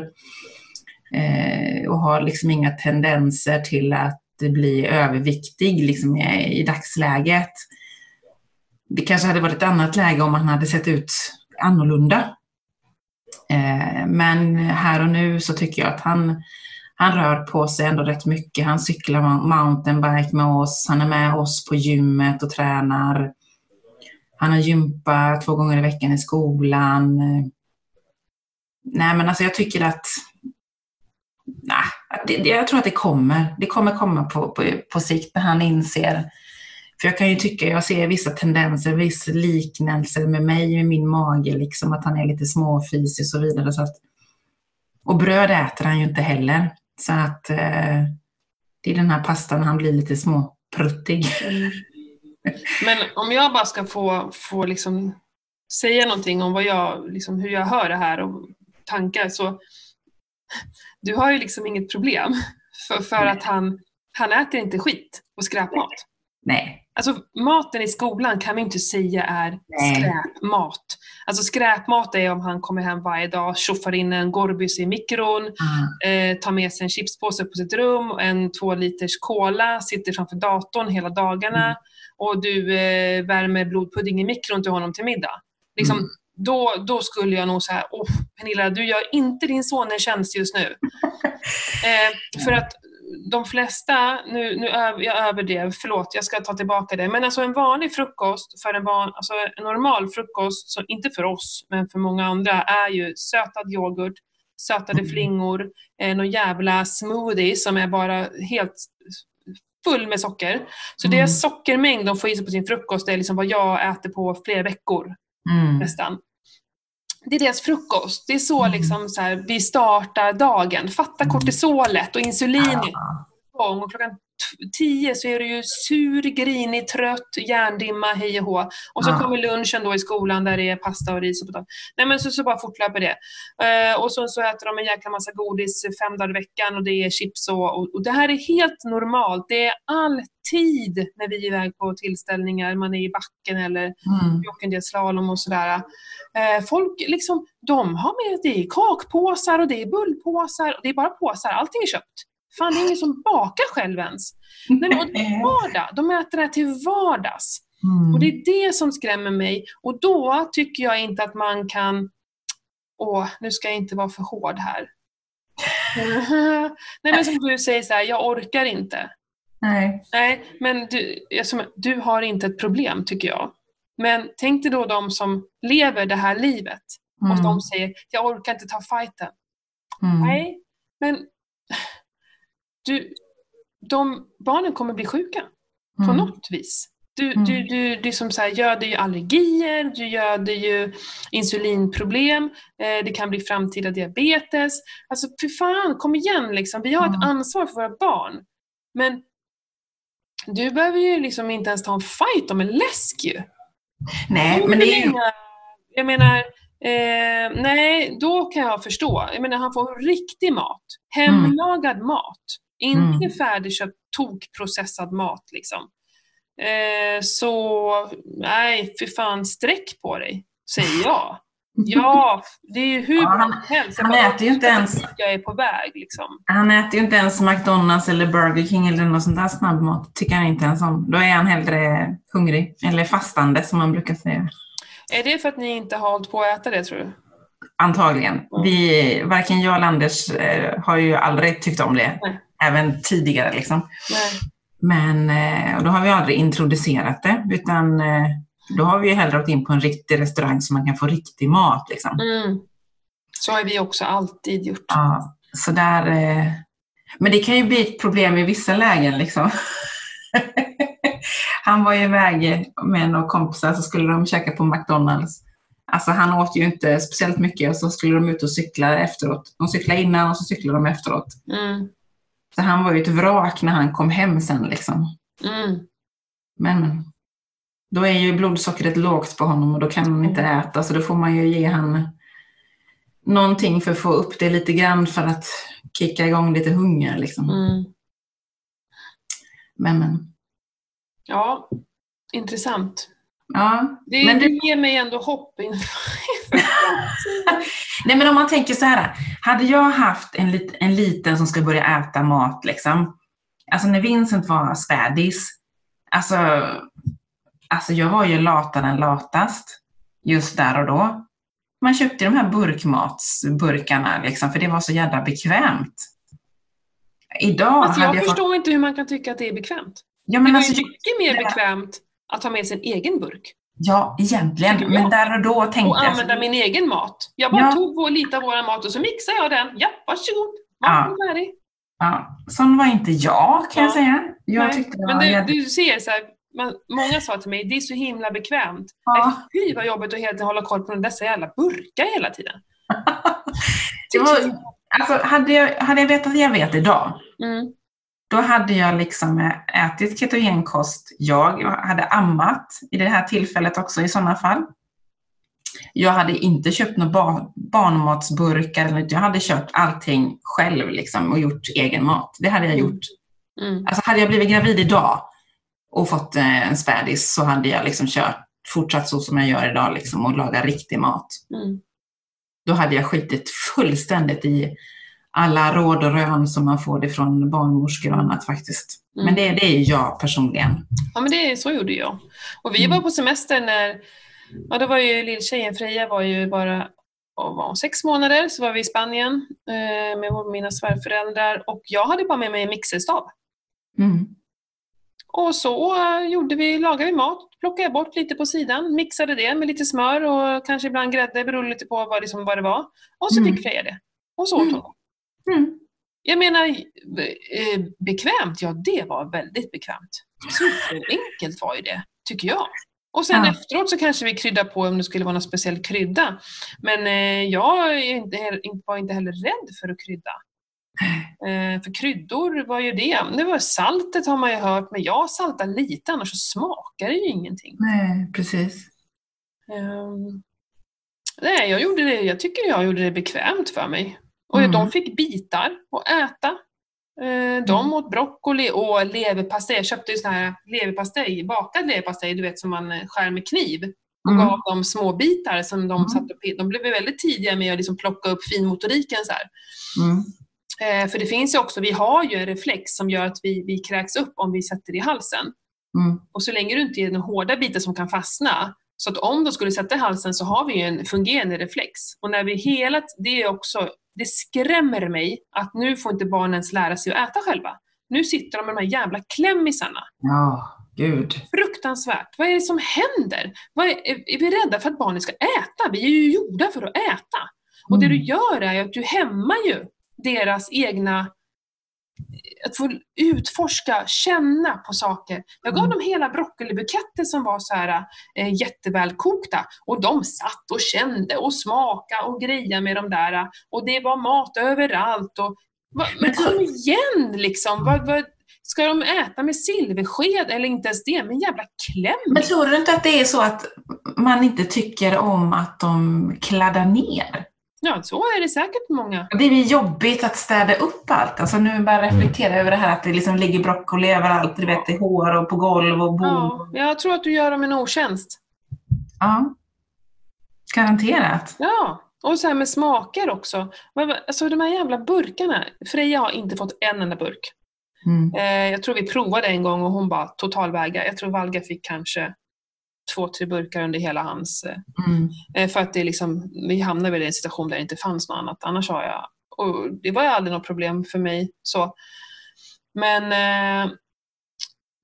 eh, och har liksom inga tendenser till att bli överviktig liksom i, i dagsläget. Det kanske hade varit ett annat läge om han hade sett ut annorlunda. Eh, men här och nu så tycker jag att han han rör på sig ändå rätt mycket. Han cyklar mountainbike med oss, han är med oss på gymmet och tränar. Han har gympa två gånger i veckan i skolan. Nej, men alltså jag tycker att nej, det, jag tror att det kommer. Det kommer komma på, på, på sikt när han inser för jag kan ju tycka, jag ser vissa tendenser, vissa liknelser med mig, med min mage, liksom att han är lite småfysisk och så vidare. Så att, och bröd äter han ju inte heller. Så att eh, det är den här pastan han blir lite småpruttig. Mm. Men om jag bara ska få, få liksom säga någonting om vad jag, liksom hur jag hör det här och tankar så du har ju liksom inget problem för, för att han, han äter inte skit och skräpmat. Nej. Alltså maten i skolan kan vi inte säga är Nej. skräpmat. Alltså skräpmat är om han kommer hem varje dag, tjoffar in en Gorbys i mikron, mm. eh, tar med sig en chipspåse på sitt rum, en två liters cola, sitter framför datorn hela dagarna mm. och du eh, värmer blodpudding i mikron till honom till middag. Liksom, mm. då, då skulle jag nog säga, Pernilla, du gör inte din son en tjänst just nu. eh, för att de flesta, nu, nu är jag över det, förlåt jag ska ta tillbaka det, men alltså en vanlig frukost för en, van, alltså en normal frukost, så inte för oss men för många andra, är ju sötad yoghurt, sötade mm. flingor, eh, någon jävla smoothie som är bara helt full med socker. Så mm. deras sockermängd de får i sig på sin frukost är liksom vad jag äter på flera veckor mm. nästan det är deras frukost. Det är så, mm. liksom, så här, vi startar dagen. Fatta mm. kortisolet och insulinet. Ja. Och klockan tio så är du ju sur, grinig, trött, hjärndimma, hej och hå. Och så ja. kommer lunchen då i skolan där det är pasta och ris och potatis. Nej men så, så bara fortlöper det. Uh, och så, så äter de en jäkla massa godis fem dagar i veckan och det är chips och, och, och det här är helt normalt. Det är alltid när vi är iväg på tillställningar, man är i backen eller mm. åker en del slalom och sådär. Uh, folk liksom, de har med, det är kakpåsar och det är bullpåsar och det är bara påsar, allting är köpt. Fan, det är ingen som bakar själv ens. Nej, och det är vardag. De äter det här till vardags. Mm. Och det är det som skrämmer mig. Och då tycker jag inte att man kan... Åh, nu ska jag inte vara för hård här. Nej men som du säger så här, jag orkar inte. Nej. Nej, men du, du har inte ett problem tycker jag. Men tänk dig då de som lever det här livet och mm. de säger, jag orkar inte ta fighten. Mm. Nej, men du, de barnen kommer bli sjuka på mm. något vis. Du, mm. du, du, du som så här, göder ju allergier, du göder ju insulinproblem, eh, det kan bli framtida diabetes. Alltså för fan, kom igen liksom. Vi har ett mm. ansvar för våra barn. Men du behöver ju liksom inte ens ta en fight om en läsk ju. Nej, men det är ju... Jag menar, eh, nej, då kan jag förstå. Jag menar, han får riktig mat. Hemlagad mm. mat. Inte mm. färdigköpt tokprocessad mat liksom. Eh, så nej, för fan, sträck på dig, säger jag. Ja, det är ju hur ja, han, helst. Han äter ju inte ens... Jag är på väg liksom. Han äter ju inte ens McDonalds eller Burger King eller något sånt där snabbmat. Tycker han inte ens om. Då är han hellre hungrig. Eller fastande som man brukar säga. Är det för att ni inte har hållit på att äta det tror du? Antagligen. Vi, varken jag eller Anders eh, har ju aldrig tyckt om det. Nej även tidigare. Liksom. Men eh, då har vi aldrig introducerat det, utan eh, då har vi hellre gått in på en riktig restaurang så man kan få riktig mat. Liksom. Mm. Så har vi också alltid gjort. Ja, så där, eh, men det kan ju bli ett problem i vissa lägen. Liksom. han var ju iväg med några kompisar så skulle de käka på McDonalds. Alltså han åt ju inte speciellt mycket och så skulle de ut och cykla efteråt. De cyklade innan och så cyklade de efteråt. Mm. Så han var ju ett vrak när han kom hem sen liksom. Mm. Men då är ju blodsockret lågt på honom och då kan han inte mm. äta så då får man ju ge han någonting för att få upp det lite grann för att kicka igång lite hunger liksom. Mm. Men, men. Ja, intressant. Ja, det, men det ger mig ändå hopp inför Nej men om man tänker så här, hade jag haft en, lit, en liten som ska börja äta mat, liksom, alltså när Vincent var spädis, alltså, alltså jag var ju latare än latast just där och då. Man köpte de här burkmatsburkarna, liksom, för det var så jävla bekvämt. idag Alltså jag jag förstår fått... inte hur man kan tycka att det är bekvämt. Ja, Det men var alltså, ju mycket mer det- bekvämt att ha med sin egen burk ja, egentligen. Tycker Men jag. där och då tänkte och jag... använda min egen mat. Jag bara Ja. tog vår, lite av vår mat och så mixade jag den. Ja, varsågod. Ja. Är färdig. Ja, sån var inte jag kan jag Ja. säga. Jag Nej, tyckte det Men var du, jävligt- du ser, så här, man, många sa till mig, det är så himla bekvämt. Ja. Nej, Fy vad jobbigt att hela tiden hålla koll på dessa jävla burkar hela tiden. Det var, alltså, hade, jag, hade jag vetat vad jag vet idag, Mm. Då hade jag liksom ätit ketogenkost. Jag hade ammat i det här tillfället också i sådana fall. Jag hade inte köpt några bar, barnmatsburkar, jag hade köpt allting själv liksom, och gjort egen mat. Det hade jag gjort. Mm. Alltså hade jag blivit gravid idag och fått eh, en spädis så hade jag liksom kört, fortsatt så som jag gör idag liksom, och lagat riktig mat. Mm. Då hade jag skitit fullständigt i alla råd och rön som man får ifrån barnmorskor och annat faktiskt. Mm. Men det, det är jag personligen. Ja, men det, så gjorde jag. Och vi Mm. var på semester när, ja då var ju lilltjejen Freja var ju bara och var sex månader, så var vi i Spanien eh, med mina svärföräldrar och jag hade bara med mig en mixerstav. Mm. Och så eh, gjorde vi, lagade vi mat, plockade bort lite på sidan, mixade det med lite smör och kanske ibland grädde, beroende lite på vad, liksom, vad det var. Och så Mm. fick Freja det. Och så åt hon. Mm. Jag menar, eh, bekvämt, ja det var väldigt bekvämt. Superenkelt var ju det, tycker jag. Och sen Ja. efteråt så kanske vi kryddar på om det skulle vara någon speciell krydda. Men eh, jag är inte, var inte heller rädd för att krydda. Eh, för kryddor var ju det. Det var saltet har man ju hört, men jag saltar lite annars så smakar det ju ingenting. Nej, precis. Ehm, nej, jag gjorde det, jag tycker jag gjorde det bekvämt för mig. Och Mm. de fick bitar att äta. Eh, de åt broccoli och leverpastej. Jag köpte ju sån här leverpastej, bakad leverpastej, du vet som man eh, skär med kniv. Och Mm. gav dem små bitar som de Mm. satt och De blev väldigt tidiga med att liksom plocka upp finmotoriken så. Mm. Eh, för det finns ju också, vi har ju en reflex som gör att vi, vi kräks upp om vi sätter det i halsen. Mm. Och så länge du inte ger några hårda bitar som kan fastna, så att om de skulle sätta i halsen så har vi ju en fungerande reflex. Och när vi hela, det är också, det skrämmer mig att nu får inte barnen ens lära sig att äta själva. Nu sitter de med de här jävla klämmisarna. Ja, gud. Fruktansvärt. Vad är det som händer? Vad är, är, vi rädda för att barnen ska äta? Vi är ju gjorda för att äta. Och det du Mm. gör är att du hämmar ju deras egna att få utforska, känna på saker. Jag gav Mm. dem hela broccolibuketter som var så här eh, jättevälkokta och de satt och kände och smaka och greja med de där och det var mat överallt. Och, va, men kom igen liksom! Vad, vad, ska de äta med silversked eller inte ens det? Men jävla kläm! Men tror du inte att det är så att man inte tycker om att de kladdar ner? Ja, så är det säkert många. Det är jobbigt att städa upp allt. Alltså nu bara reflektera över det här att det liksom ligger broccoli överallt, du vet, i hår och på golv och bord. Ja, jag tror att du gör dem en otjänst. Ja. Garanterat. Ja, och så här med smaker också. Alltså de här jävla burkarna. Freja har inte fått en enda burk. Mm. Eh, jag tror vi provade en gång och hon bara totalvägrade. Jag tror Valga fick kanske två, tre burkar under hela hans... Eh, Mm. eh, för att det liksom, vi hamnade väl i en situation där det inte fanns något annat. Annars har jag... Och det var aldrig något problem för mig. så. Men eh,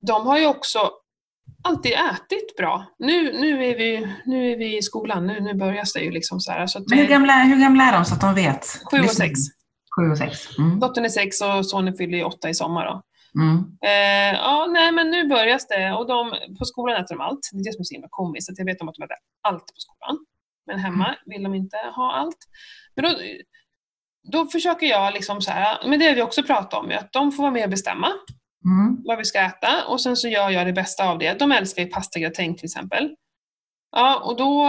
de har ju också alltid ätit bra. Nu, nu, är, vi, nu är vi i skolan, nu, nu börjar det ju liksom så här. Så Men hur gamla, hur gamla är de så att de vet? Sju och sex. Sju och sex. Mm. Dottern är sex och sonen fyller ju åtta i sommar. Då. Mm. Eh, ja, nej men nu börjar det och de, på skolan äter de allt. Det är det som är så himla komiskt, att jag vet om att de äter allt på skolan. Men hemma vill de inte ha allt. Men då, då försöker jag liksom så här, men det har vi också pratat om, att de får vara med och bestämma Mm. vad vi ska äta och sen så gör jag det bästa av det. De älskar ju pastagratäng till exempel. Ja, och då,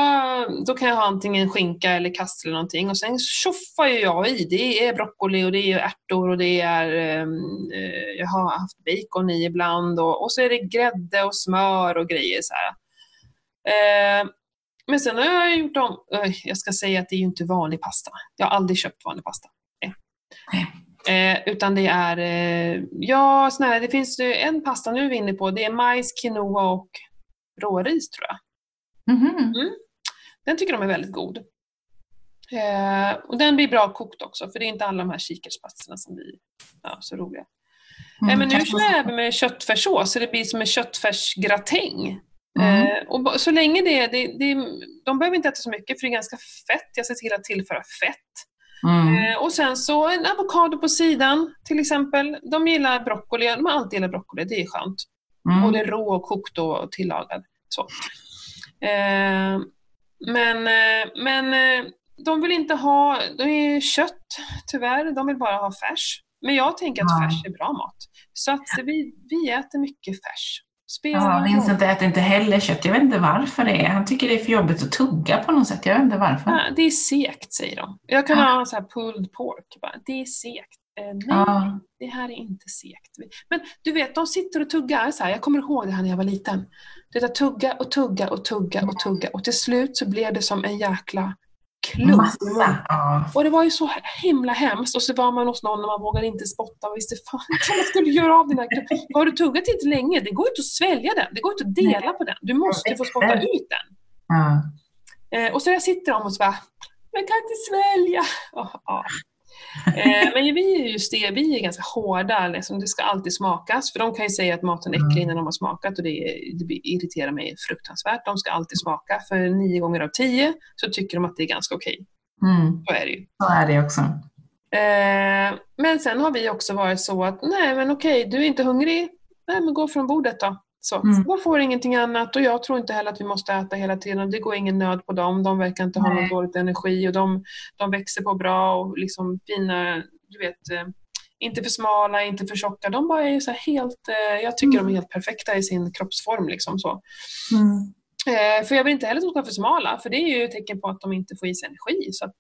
då kan jag ha antingen skinka eller kast eller någonting och sen tjoffar ju jag i. Det är broccoli och det är ärtor och det är, ehm, eh, jag har haft bacon i ibland och, och så är det grädde och smör och grejer så. Eh, men sen har jag gjort om, eh, jag ska säga att det är ju inte vanlig pasta. Jag har aldrig köpt vanlig pasta. Eh, utan det är, eh, ja, här, det finns en pasta nu är vi inne på, det är majs, quinoa och råris tror jag. Mhm. Den tycker de är väldigt god. Eh, och den blir bra kokt också, för det är inte alla de här kikärtspatserna som blir ja, så roliga. Mm, men nu kör jag även med köttfärssås, så det blir som en köttfärsgratäng. Mm. Eh, och så länge det, det, det, de behöver inte äta så mycket för det är ganska fett. Jag ser till att tillföra fett. Mm. Eh, och sen så en avokado på sidan till exempel. De gillar broccoli, de har alltid gillat broccoli, det är skönt. Mm. Både rå och kokt och tillagad. Så. Eh, men, eh, men eh, de vill inte ha de är kött, tyvärr. De vill bara ha färs. Men jag tänker att ja. färs är bra mat. Så att vi, vi äter mycket färs. ja, Vincent äter inte heller kött. Jag vet inte varför det är. Han tycker det är för jobbigt att tugga på något sätt. Jag vet inte varför. Ja, det är segt, säger de. Jag kan ja. ha så här pulled pork. Bara. Det är segt. Eh, nej, ja. det här är inte segt. Men du vet, de sitter och tuggar så här. Jag kommer ihåg det här när jag var liten. Det där tugga och tugga och tugga och tugga och till slut så blev det som en jäkla klump. Och det var ju så himla hemskt och så var man hos någon och man vågade inte spotta och visste fan vad man skulle göra av den här klumpen. Har du tuggat inte länge, det går inte att svälja den. Det går inte att dela Nej. på den. Du måste få spotta ut den. Ja. Eh, och så där sitter de och så bara, jag kan inte svälja. Oh, oh. Eh, men vi är just det, vi är ganska hårda, liksom. det ska alltid smakas. För de kan ju säga att maten är äcklig mm. innan de har smakat och det, det irriterar mig fruktansvärt. De ska alltid smaka, för nio gånger av tio så tycker de att det är ganska okej. Mm. Så är det ju. Så är det också. Eh, men sen har vi också varit så att, nej men okej, du är inte hungrig, nej men gå från bordet då. Så, mm. De får ingenting annat och jag tror inte heller att vi måste äta hela tiden. Det går ingen nöd på dem. De verkar inte ha någon dålig energi och de, de växer på bra och liksom fina, du vet, eh, inte för smala, inte för tjocka. De bara är så helt, eh, jag tycker mm. de är helt perfekta i sin kroppsform. Liksom så. Mm. Eh, för jag vill inte heller att de ska vara för smala, för det är ju ett tecken på att de inte får i sig energi. Så att,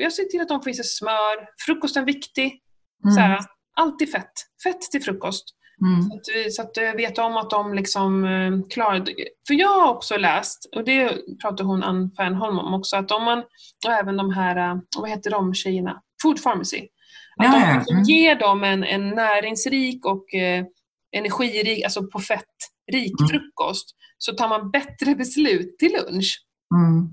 jag ser till att de får i sig smör. Frukosten är viktig. Mm. Så här, alltid fett. Fett till frukost. Mm. Så, att så att jag vet om att de liksom eh, klarar För jag har också läst, och det pratar hon Ann Fernholm om också, att om man, och även de här, eh, vad heter de tjejerna? Food Pharmacy. Att ja, de liksom mm. ger dem en, en näringsrik och eh, energirik, alltså på fett, rik mm. frukost, så tar man bättre beslut till lunch. Mm.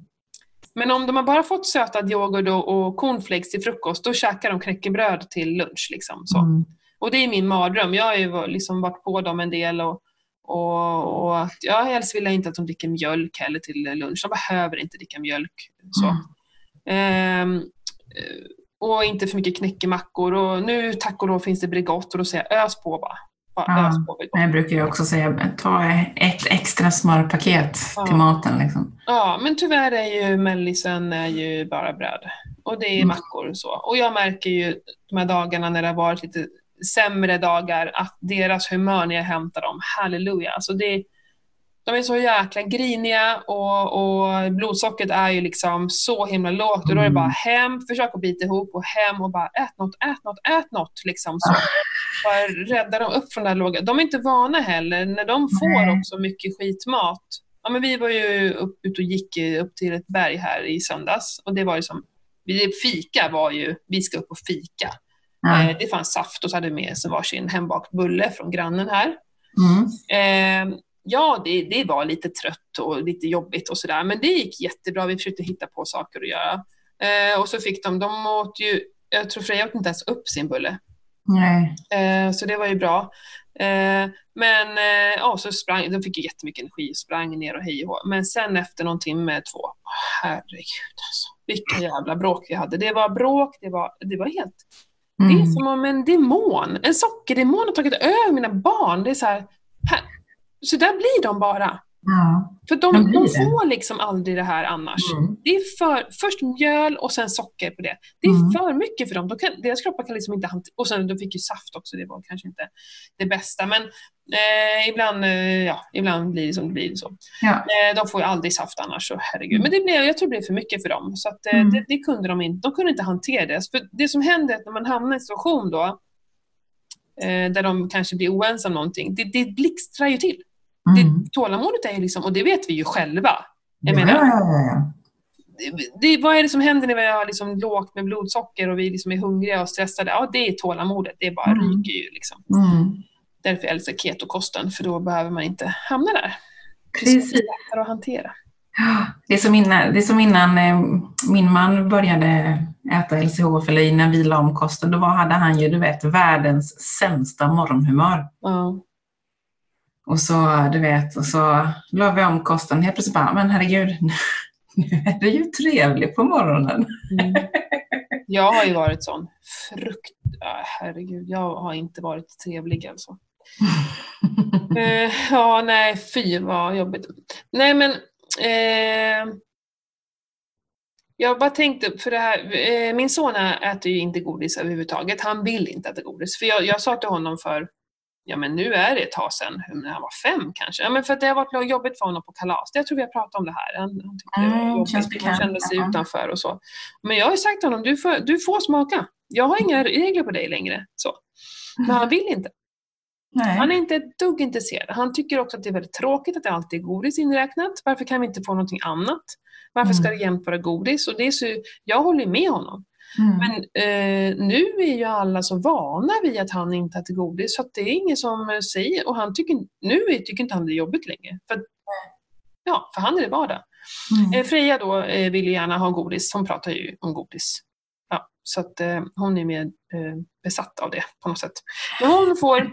Men om de har bara fått sötad yoghurt och, och cornflakes till frukost, då käkar de knäckebröd till lunch. Liksom, så. Och det är min mardröm. Jag har ju liksom varit på dem en del och, och, och att, ja, helst vill jag inte att de dricker mjölk heller till lunch. De behöver inte dricka mjölk. Så. Mm. Um, och inte för mycket knäckemackor. Och nu tack och lov finns det Bregott och då säger jag ös på bara. bara ja, ös på jag brukar ju också säga ta ett extra smörpaket ja. till maten. Liksom. Ja, men tyvärr är ju mellisen är ju bara bröd. Och det är mm. mackor och så. Och jag märker ju de här dagarna när det har varit lite sämre dagar, att deras humör när jag hämtar dem, halleluja. Alltså det, de är så jäkla griniga och, och blodsockret är ju liksom så himla lågt och då är det bara mm. hem, försök att bita ihop och hem och bara ät något, ät något, ät något. Liksom så. Bara rädda dem upp från det här låga. De är inte vana heller när de får också mycket skitmat. Ja, men vi var ju upp, ut och gick upp till ett berg här i söndags och det var ju som, fika var ju, vi ska upp och fika. Mm. det fanns saft och så hade vi med sig varsin hembakt bulle från grannen här. Mm. Eh, ja, det, det, var lite trött och lite jobbigt och sådär, men det gick jättebra. Vi försökte hitta på saker att göra. Eh, och så fick de, de åt ju, jag tror Freja åt inte ens upp sin bulle. Nej. Eh, så det var ju bra. Eh, men ja, så sprang, de fick ju jättemycket energi och sprang ner och hej och. Men sen efter någon timme, två, herregud alltså, vilka jävla bråk vi hade. Det var bråk, det var, det var helt Mm. Det är mm. som om en demon, en sockerdemon har tagit över mina barn. Det är så här, här så där blir de bara. Ja, för de, de, de får liksom aldrig det här annars. Mm. Det är för, först mjöl och sen socker på det. Det är mm. för mycket för dem. De kan, deras kroppar kan liksom inte hantera... Och sen de fick ju saft också, det var kanske inte det bästa. Men eh, ibland, eh, ja, ibland blir det som det blir. Så. Ja. Eh, de får ju aldrig saft annars, så herregud. Men det blev, jag tror det blev för mycket för dem. Så att, eh, mm. det, det, kunde de inte. De kunde inte hantera det. För det som händer när man hamnar i en situation då, eh, där de kanske blir oense om någonting, det, det blixtrar ju till. Mm. Det, tålamodet är ju liksom, och det vet vi ju själva. Jag ja, menar, ja, det, vad är det som händer när vi har liksom lågt med blodsocker och vi liksom är hungriga och stressade? Ja, det är tålamodet. Det bara mm. ryker ju. Liksom. Mm. Därför jag älskar ketokosten, för då behöver man inte hamna där. Precis. Det är lättare att hantera. Det är som innan, det är som innan eh, min man började äta LCHF, eller innan vi la om kosten, då var, hade han ju du vet världens sämsta morgonhumör. Ja. Och så, du vet, och så la vi om kosten. Helt plötsligt bara, men herregud, nu är det ju trevligt på morgonen. Mm. Jag har ju varit sån. Frukt... Herregud, jag har inte varit trevlig alltså. Eh, ja, nej, fy vad jobbigt. Nej men, eh, jag bara tänkte, för det här, eh, min son äter ju inte godis överhuvudtaget. Han vill inte äta godis. För jag, jag sa till honom för, ja men nu är det ett tag sedan, när han var fem kanske. Ja men för att det har varit jobbigt för honom på kalas. Jag tror vi har pratat om det här. Han, han tyckte det var Mm, jobbigt, han kände sig utanför och så. Men jag har ju sagt till honom, du får, du får smaka. Jag har inga regler på dig längre. Så. Men han vill inte. Nej. Han är inte ett dugg intresserad. Han tycker också att det är väldigt tråkigt att det alltid är godis inräknat. Varför kan vi inte få någonting annat? Varför ska det Mm. jämt vara godis? Och det är så, jag håller med honom. Mm. Men eh, nu är ju alla så vana vid att han inte äter godis så det är ingen som eh, säger, och han tycker, nu tycker inte han det är jobbigt längre. För, ja, för han är det vardag. Mm. Eh, Freja då eh, vill ju gärna ha godis, hon pratar ju om godis. Ja, så att eh, hon är mer eh, besatt av det på något sätt. Men hon får,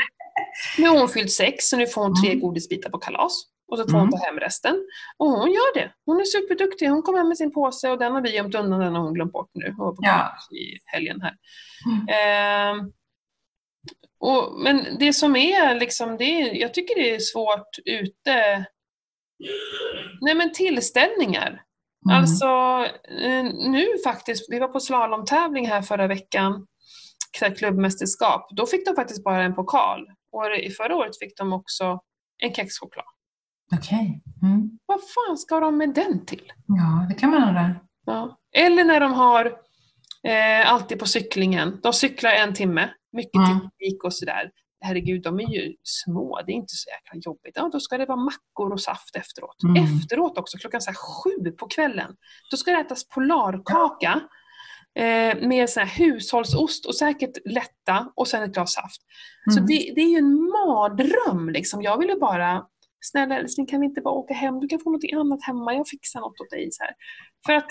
nu har hon fyllt sex så nu får hon tre Mm. godisbitar på kalas. Och så får hon Mm. ta hem resten. Och hon gör det. Hon är superduktig. Hon kom hem med sin påse och den har vi gömt undan, den har hon glömt bort nu. Hon var på Ja. i helgen här. Ehm, och, men det som är liksom, det är, jag tycker det är svårt ute. Nej men tillställningar. Mm. Alltså eh, nu faktiskt, vi var på slalomtävling här förra veckan, klubbmästerskap. Då fick de faktiskt bara en pokal. Och i förra året fick de också en kexchoklad. Okej. Mm. Vad fan ska de med den till? Ja, det kan man undra. Ja. Eller när de har eh, alltid på cyklingen. De cyklar en timme, mycket Mm. teknik och sådär. Herregud, de är ju små, det är inte så jäkla jobbigt. Ja, då ska det vara mackor och saft efteråt. Mm. Efteråt också, klockan så sju på kvällen. Då ska det ätas polarkaka eh, med sån här hushållsost och säkert lätta och sen ett glas saft. Så Mm. det, det är ju en mardröm liksom. Jag ville bara, snälla älskling kan vi inte bara åka hem? Du kan få något annat hemma, jag fixar något åt dig. Så här. För att,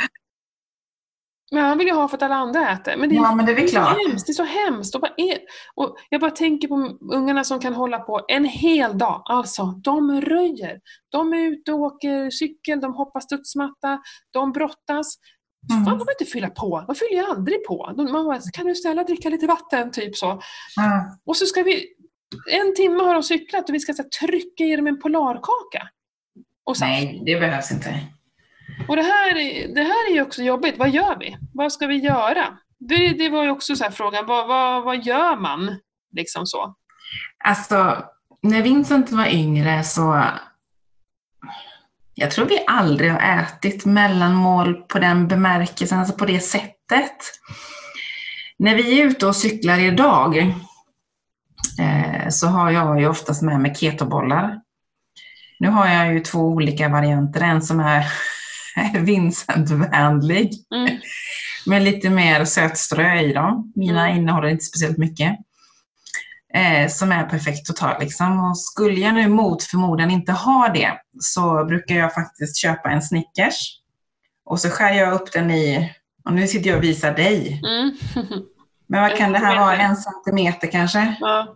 men han vill ju ha för att alla andra äter. Men det är, Ja, men det är det är så hemskt. Det är så hemskt. Och, bara är, och jag bara tänker på ungarna som kan hålla på en hel dag. Alltså, de röjer. De är ute och åker cykel, de hoppar studsmatta, de brottas. Mm. Fan, de inte fylla på. De fyller ju aldrig på. De, man bara, kan du snälla dricka lite vatten? Typ så. Ja. Och så ska vi, en timme har de cyklat och vi ska så här, trycka i dem en polarkaka. Och, saft. Nej, det behövs inte. och det, här, är- det här är ju också jobbigt. Vad gör vi? Vad ska vi göra? Det, det var ju också så här frågan, vad, vad, vad gör man? Liksom så. Alltså, när Vincent var yngre så... Jag tror vi aldrig har ätit mellanmål på den bemärkelsen, alltså på det sättet. När vi är ute och cyklar idag så har jag ju oftast med mig ketobollar. Nu har jag ju två olika varianter, en som är Vincent-vänlig Mm. med lite mer sötströ i dem. Mina Mm. innehåller inte speciellt mycket. Eh, som är perfekt att ta liksom. Och skulle jag nu mot förmodan inte ha det så brukar jag faktiskt köpa en Snickers. Och så skär jag upp den i, och nu sitter jag och visar dig. Mm. Men vad kan det här vara? En centimeter kanske? ja.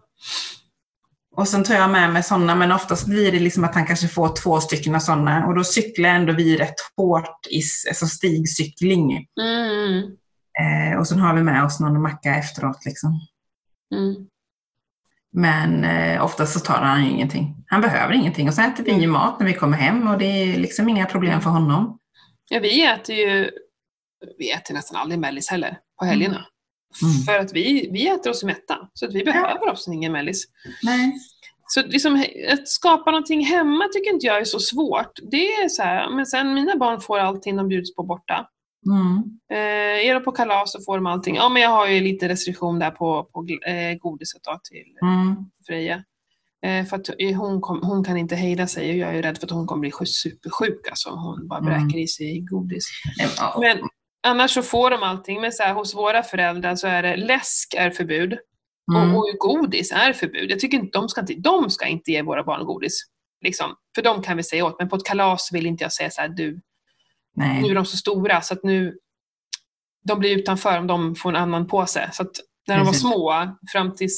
Och sen tar jag med mig sådana, men oftast blir det liksom att han kanske får två stycken av sådana. Och då cyklar ändå vi rätt hårt i alltså stigcykling. Mm. Eh, och sen har vi med oss någon macka efteråt. Liksom. Mm. Men eh, oftast så tar han ingenting. Han behöver ingenting. Och så äter vi ju mat när vi kommer hem och det är liksom inga problem för honom. Ja, vi äter ju vi äter nästan aldrig mellis heller på helgerna. Mm. För att vi, vi äter oss mätta. Så att vi behöver oss ingen mellis. Nej. Så liksom, att skapa någonting hemma tycker inte jag är så svårt. Det är så här, men sen mina barn får allting de bjuds på borta. Mm. Eh, är de på kalas så får de allting. Ja, men jag har ju lite restriktion där på, på eh, godiset då till Mm. Freja. Eh, för att hon, kom, hon kan inte hejda sig och jag är ju rädd för att hon kommer bli sj- supersjuk. Alltså. Hon bara Mm. bräker i sig godis. Ja. Men annars så får de allting. Men så här, hos våra föräldrar så är det läsk är förbud Mm. och, och godis är förbud. Jag tycker inte de ska inte, de ska inte ge våra barn godis. Liksom. För de kan vi säga åt, men på ett kalas vill inte jag säga så här, du, Nej. Nu är de så stora så att nu de blir utanför om de får en annan påse. Så att när de var små, fram till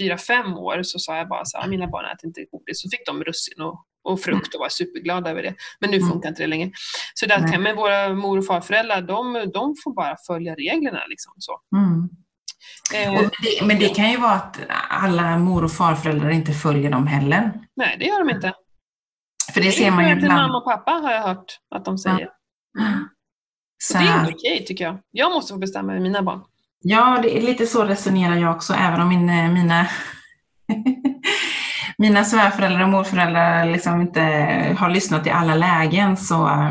fyra fem år, så sa jag bara så här, mina barn äter inte godis. Så fick de russin och, och frukt och var superglada över det. Men nu Mm. funkar inte det längre. Så där kan, men våra mor och farföräldrar, de, de får bara följa reglerna. Liksom, så. Mm. Eh, Och det, men det kan ju vara att alla mor och farföräldrar inte följer dem heller. nej, det gör de inte. För det ser man ju Inte ibland. mamma och pappa har jag hört att de säger. Så Så det är ändå okej tycker jag. Jag måste få bestämma med mina barn. Ja, det är lite så resonerar jag också, även om min, eh, mina, mina svärföräldrar och morföräldrar liksom inte har lyssnat i alla lägen. Så, eh,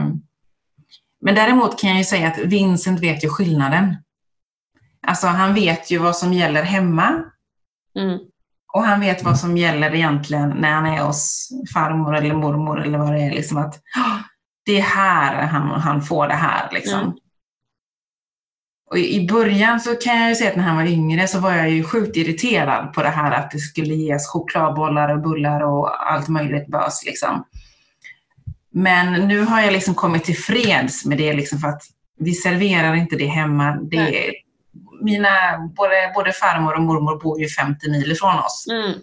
men däremot kan jag ju säga att Vincent vet ju skillnaden. Alltså han vet ju vad som gäller hemma Mm. och han vet vad som gäller egentligen när han är hos farmor eller mormor eller vad det är. Liksom att, "Ah, det är här han, han får det här. Liksom. Mm. Och i början så kan jag ju säga att när han var yngre så var jag ju sjukt irriterad på det här att det skulle ges chokladbollar och bullar och allt möjligt bös. Liksom. Men nu har jag liksom kommit till freds med det liksom för att vi serverar inte det hemma. Det är, mina, både, både farmor och mormor bor ju 50 mil ifrån oss. Mm.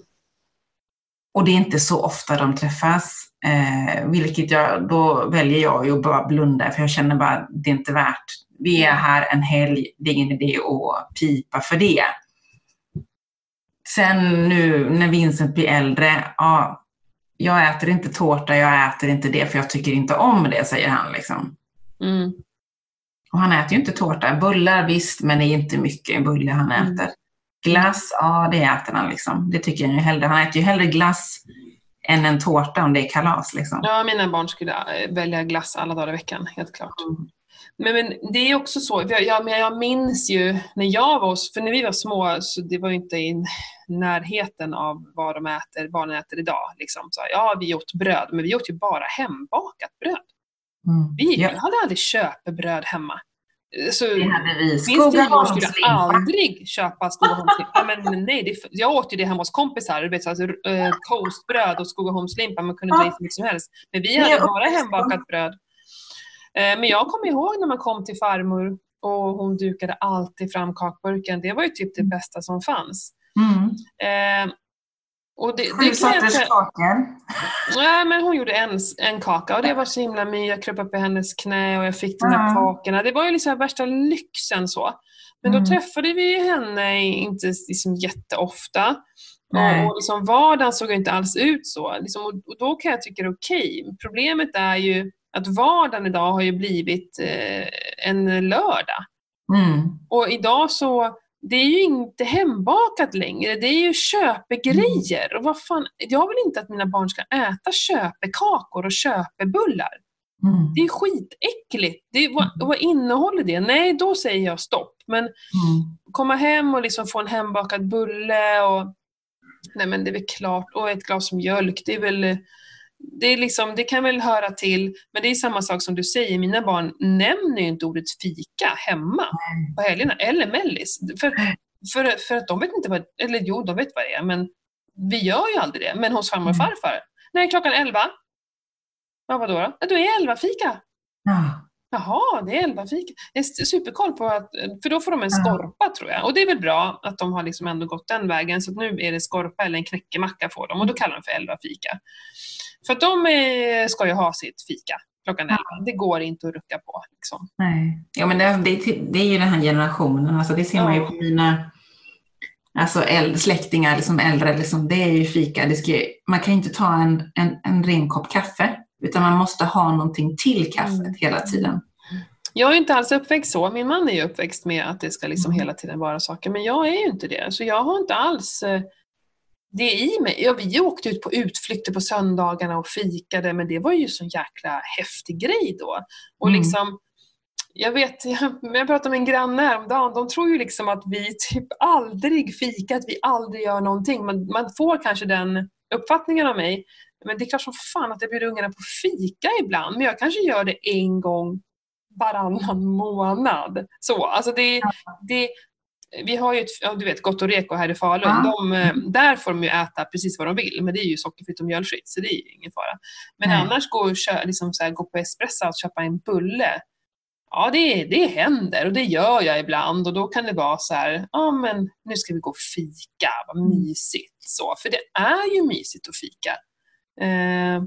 Och det är inte så ofta de träffas. Eh, vilket jag, då väljer jag ju att bara blunda för jag känner bara att det är inte värt. Vi är här en helg, det är ingen idé att pipa för det. Sen nu när Vincent blir äldre, ja, jag äter inte tårta, jag äter inte det för jag tycker inte om det, säger han. Liksom. Mm. Och han äter ju inte tårta. Bullar visst, men det är inte mycket bulle han Mm. äter. Glass, ja det äter han liksom. Det tycker jag ju hellre. Han äter ju hellre glass än en tårta om det är kalas liksom. Ja, mina barn skulle eh, välja glass alla dagar i veckan, helt klart. Mm. Men, men det är också så, jag, jag, men jag minns ju när jag var hos, för när vi var små så det var ju inte i närheten av vad de äter, barnen äter idag. Liksom. Så, ja, vi åt bröd, men vi åt ju bara hembakat bröd. Mm. Vi Ja, hade aldrig köpebröd hemma. Så, det hade vi. Styvmor skulle Skogaholmslimpa. aldrig köpa Skogaholmslimpa. Men nej, det, jag åt ju det hemma hos kompisar. Du vet, så, alltså, toastbröd och Skogaholmslimpa. Man kunde Ja. dra i så mycket som helst. Men vi hade jag bara hembakat bröd. Eh, men jag kommer ihåg när man kom till farmor och hon dukade alltid fram kakburken. Det var ju typ det bästa som fanns. Mm. Eh, och det, Sju sorters kakor. Nej, men hon gjorde en, en kaka och det var så himla mysigt. Jag kröp upp i hennes knä och jag fick de här Ja. kakorna. Det var ju liksom värsta lyxen så. Men då Mm. träffade vi henne inte liksom jätteofta. Nej. Och, och liksom vardagen såg inte alls ut så. Liksom, och, och då kan jag tycka det är okej. Problemet är ju att vardagen idag har ju blivit eh, en lördag. Mm. Och idag så, det är ju inte hembakat längre, det är ju köpegrejer. Och vad fan, jag vill inte att mina barn ska äta köpekakor och köpebullar. Mm. Det är skitäckligt. Det är, vad, vad innehåller det? Nej, då säger jag stopp. Men Mm. komma hem och liksom få en hembakad bulle och nej men det är väl klart, och ett glas mjölk, det är väl det, är liksom, det kan väl höra till, men det är samma sak som du säger, mina barn nämner ju inte ordet fika hemma på helgerna, eller mellis. För, för, för att de vet inte vad, eller jo, de vet vad det är, men vi gör ju aldrig det. Men hos farmor och Mm. farfar, nej klockan elva. Ja, vadå då? Ja, då är elva fika. Ja. Jaha, det är elvafika. Jag är superkoll på att, för då får de en skorpa tror jag. Och det är väl bra att de har liksom ändå gått den vägen. Så att nu är det skorpa eller en knäckemacka får de och då kallar de för elvafika. För att de eh, ska ju ha sitt fika klockan Ja. elva. Det går inte att rucka på. Liksom. Nej. Ja, men det, det, det är ju den här generationen. Alltså, det ser man ju på mina alltså, äldre, släktingar, liksom äldre. Liksom, det är ju fika. Det ska, man kan inte ta en, en, en ren kopp kaffe. Utan man måste ha någonting till kaffet Mm. hela tiden. Jag är inte alls uppväxt så. Min man är ju uppväxt med att det ska liksom Mm. hela tiden vara saker. Men jag är ju inte det. Så jag har inte alls eh, det i mig. Ja, vi åkte ut på utflykter på söndagarna och fikade. Men det var ju så jäkla häftig grej då. Och Mm. liksom, jag vet, jag, jag pratade med en granne häromdagen. De tror ju liksom att vi typ aldrig fikar, att vi aldrig gör någonting. Man, man får kanske den uppfattningen av mig. Men det är klart som fan att jag bjuder ungarna på fika ibland. Men jag kanske gör det en gång varannan månad. Så, alltså det, det, vi har ju ett, ja, du vet, Gott och Reko här i Falun. Ja. De, eh, där får de ju äta precis vad de vill, men det är ju sockerfritt och mjölfritt, så det är ingen fara. Men Nej. annars gå, liksom så här, gå på Espresso och köpa en bulle. Ja, det, det händer och det gör jag ibland och då kan det vara så här, ja men nu ska vi gå och fika, vad Mm. mysigt. Så, för det är ju mysigt att fika. Eh,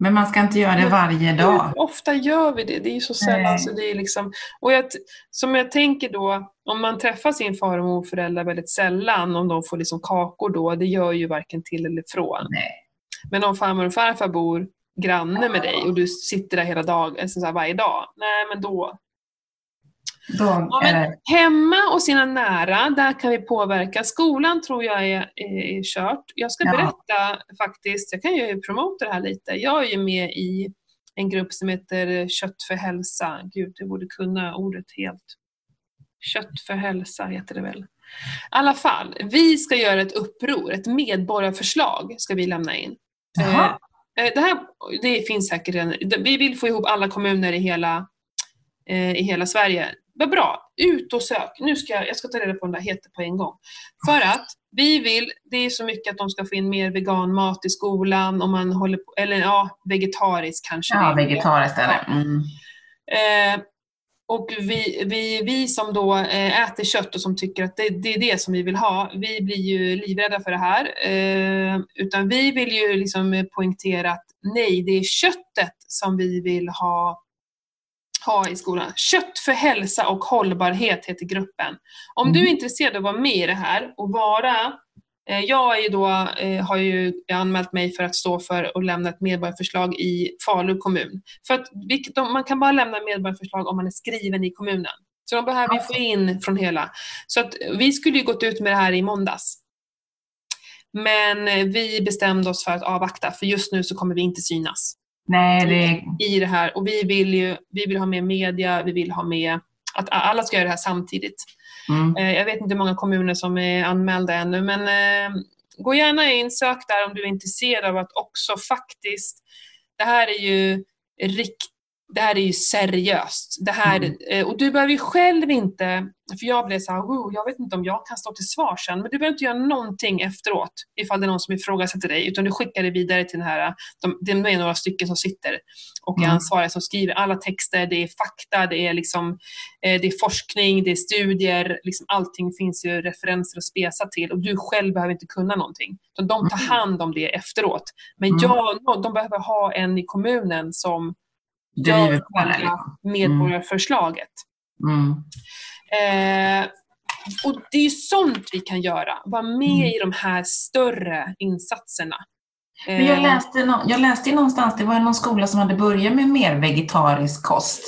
Men man ska inte göra det varje dag. hur ofta gör vi det? Det är ju så sällan. Nej. Så det är liksom, och jag, som jag tänker då, om man träffar sin far och morföräldrar väldigt sällan, om de får liksom kakor då, det gör ju varken till eller från. Nej. Men om farmor och farfar bor granne med dig och du sitter där hela dag, alltså så varje dag, nej men då. Då Ja, är hemma och sina nära, där kan vi påverka. Skolan tror jag är, är, är kört. Jag ska Ja. berätta faktiskt, jag kan ju promota det här lite. Jag är ju med i en grupp som heter Kött för hälsa. Gud, jag borde kunna ordet helt. Kött för hälsa heter det väl. I alla fall, vi ska göra ett uppror, ett medborgarförslag ska vi lämna in. Eh, eh, Det här det finns säkert redan. Vi vill få ihop alla kommuner i hela, eh, i hela Sverige. Vad bra, ut och sök. Nu ska jag, jag ska ta reda på vad det heter på en gång. För att vi vill, det är så mycket att de ska få in mer veganmat i skolan, om man håller på, eller ja, vegetariskt kanske. ja, vegetariskt är det. Mm. Eh, och vi, vi, vi som då eh, äter kött och som tycker att det, det är det som vi vill ha, vi blir ju livrädda för det här. Eh, utan vi vill ju liksom poängtera att nej, det är köttet som vi vill ha, ha i skolan. Kött för hälsa och hållbarhet heter gruppen. Om du är Mm. intresserad av att vara med i det här och vara Eh, Jag är då, eh, har ju anmält mig för att stå för och lämna ett medborgarförslag i Falu kommun. För att man kan bara lämna medborgarförslag om man är skriven i kommunen. Så de behöver ju få in från hela. Så att vi skulle ju gått ut med det här i måndags. Men eh, vi bestämde oss för att avvakta, för just nu så kommer vi inte synas Nej, det, i det här. Och vi vill ju vi vill ha med media, vi vill ha med att alla ska göra det här samtidigt. mm. Eh, Jag vet inte hur många kommuner som är anmälda ännu, men eh, gå gärna in, sök där om du är intresserad av att också faktiskt, det här är ju rikt, det här är ju seriöst. Det här, Mm. eh, och du behöver ju själv inte, för jag blev så här, "Oh, jag vet inte om jag kan stå till svar sen, men du behöver inte göra någonting efteråt ifall det är någon som ifrågasätter dig, utan du skickar det vidare till den här, de, det är några stycken som sitter och är Mm. ansvariga som skriver alla texter, det är fakta, det är liksom eh, det är forskning, det är studier, liksom allting finns ju referenser att spesa till och du själv behöver inte kunna någonting. Utan de tar Mm. hand om det efteråt. Men Mm. jag, de behöver ha en i kommunen som driver på det. liksom. medborgarförslaget. Mm. Eh, och det är ju sånt vi kan göra, vara med Mm. i de här större insatserna. Men jag Eh, läste, nå- jag läste någonstans, det var någon skola som hade börjat med mer vegetarisk kost.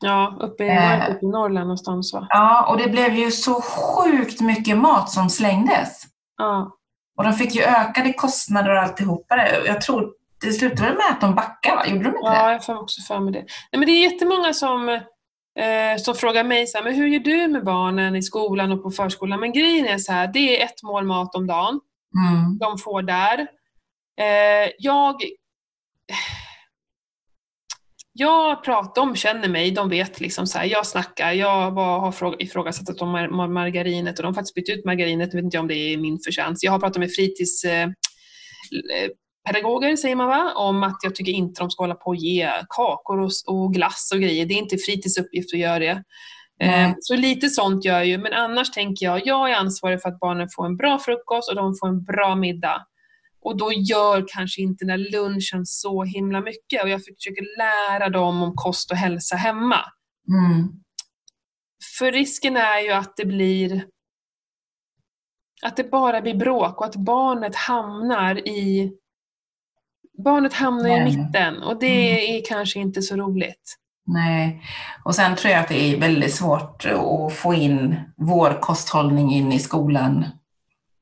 Ja, uppe i, Eh. uppe i Norrland någonstans va? Ja, och det blev ju så sjukt mycket mat som slängdes. Ja. Och de fick ju ökade kostnader och alltihopa det. Jag tror det slutade väl med att de backade, va? Gjorde de inte det? Ja, jag får också för mig det. Nej, men det är jättemånga som, eh, som frågar mig så här, men hur gör du med barnen i skolan och på förskolan? Men grejen är så här, det är ett mål mat om dagen Mm. de får där. Eh, jag jag pratar, de känner mig, de vet liksom så här, jag snackar, jag var, har fråga, ifrågasatt att de har mar- margarinet och de har faktiskt bytt ut margarinet, jag vet inte om det är min förtjänst. Jag har pratat med fritids eh, eh, pedagoger, säger man va, om att jag tycker inte de ska hålla på och ge kakor och, och glass och grejer. Det är inte fritids uppgift att göra det. Nej. Så lite sånt gör jag ju, men annars tänker jag, jag är ansvarig för att barnen får en bra frukost och de får en bra middag. Och då gör kanske inte den där lunchen så himla mycket och jag försöker lära dem om kost och hälsa hemma. Mm. För risken är ju att det blir att det bara blir bråk och att barnet hamnar i barnet hamnar i Nej. mitten och det är kanske inte så roligt. Nej. Och sen tror jag att det är väldigt svårt att få in vår kosthållning in i skolan.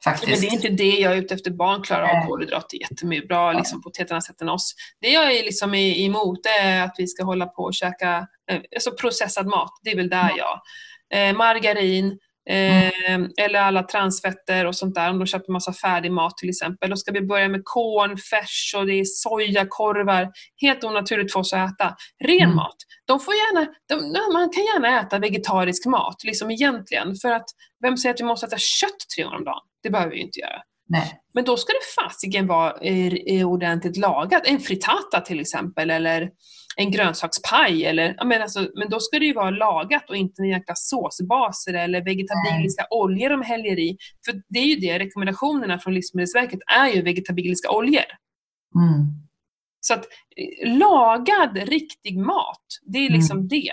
Men Faktiskt. det är inte det jag är ute efter. Barn klarar av kolhydrater jättemycket bra liksom, på ett helt annat sätt än oss. Det jag är liksom i- emot är att vi ska hålla på och käka eh, alltså processad mat. Det är väl där jag. Eh, margarin, Eh, eller alla transfetter och sånt där. Om de köper massa färdig mat till exempel. Då ska vi börja med korn, färs och det är sojakorvar. Helt onaturligt för oss att äta. Ren Mm. mat. De får gärna, de, man kan gärna äta vegetarisk mat, liksom egentligen. För att vem säger att vi måste äta kött tre gånger om dagen? Det behöver vi ju inte göra. Nej. Men då ska det fasiken vara eh, eh, ordentligt lagat. En frittata till exempel, eller en grönsakspaj. Eller, ja, men, alltså, men då ska det ju vara lagat och inte en jäkla såsbaser eller vegetabiliska oljor de häller i. För det är ju det, rekommendationerna från Livsmedelsverket är ju vegetabiliska oljor. Mm. Så att eh, lagad riktig mat, det är liksom det.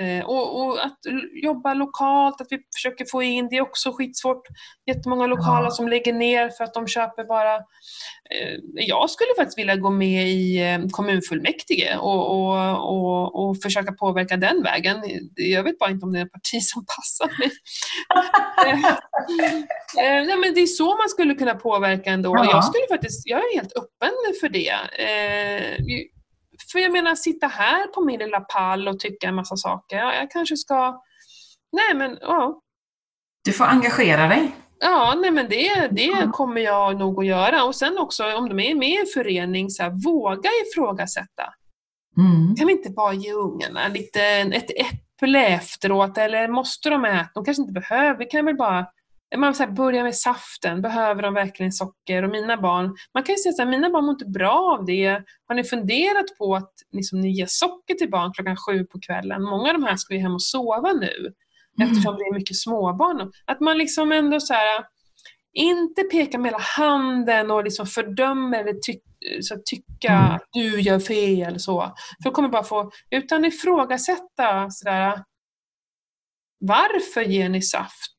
Eh, och, och att jobba lokalt, att vi försöker få in, det är också skitsvårt. Jättemånga lokala som lägger ner för att de köper bara... Eh, jag skulle faktiskt vilja gå med i eh, kommunfullmäktige och, och, och, och försöka påverka den vägen. Jag vet bara inte om det är ett parti som passar mig. Nej, men det är så man skulle kunna påverka ändå. Ja. Jag, skulle faktiskt, jag är helt öppen för det. För jag menar, sitta här på min lilla pall och tycka en massa saker. Ja, jag kanske ska... Nej men, ja. Du får engagera dig. Ja, nej men det, det kommer jag nog att göra. Och sen också om de är med i en förening, så här, våga ifrågasätta. Mm. Kan vi inte bara ge ungarna lite, ett äpple efteråt eller måste de äta? De kanske inte behöver, vi kan väl bara man så här, börja med saften, behöver de verkligen socker? Och mina barn, man kan ju säga så här, mina barn mår inte bra av det. Har ni funderat på att liksom, ni ger socker till barn klockan sju på kvällen? Många av de här ska ju hem och sova nu eftersom det är mycket småbarn. Att man liksom ändå så här, inte pekar med hela handen och liksom fördömer eller ty så tycka Mm. att du gör fel. Så. För kommer bara få, utan ifrågasätta sådär, varför ger ni saft